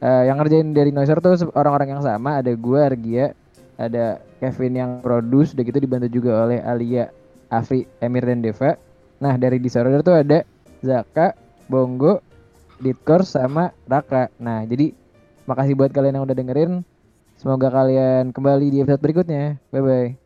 Speaker 1: Eh, yang ngerjain dari Noiser tuh orang-orang yang sama. Ada gua, Argia, ada Kevin yang produce, udah gitu dibantu juga oleh Alia, Afri, Emir dan Deva. Nah dari Disorder tuh ada Zaka, Bongo, Ditkor sama Raka. Nah jadi makasih buat kalian yang udah dengerin. Semoga kalian kembali di episode berikutnya. Bye bye.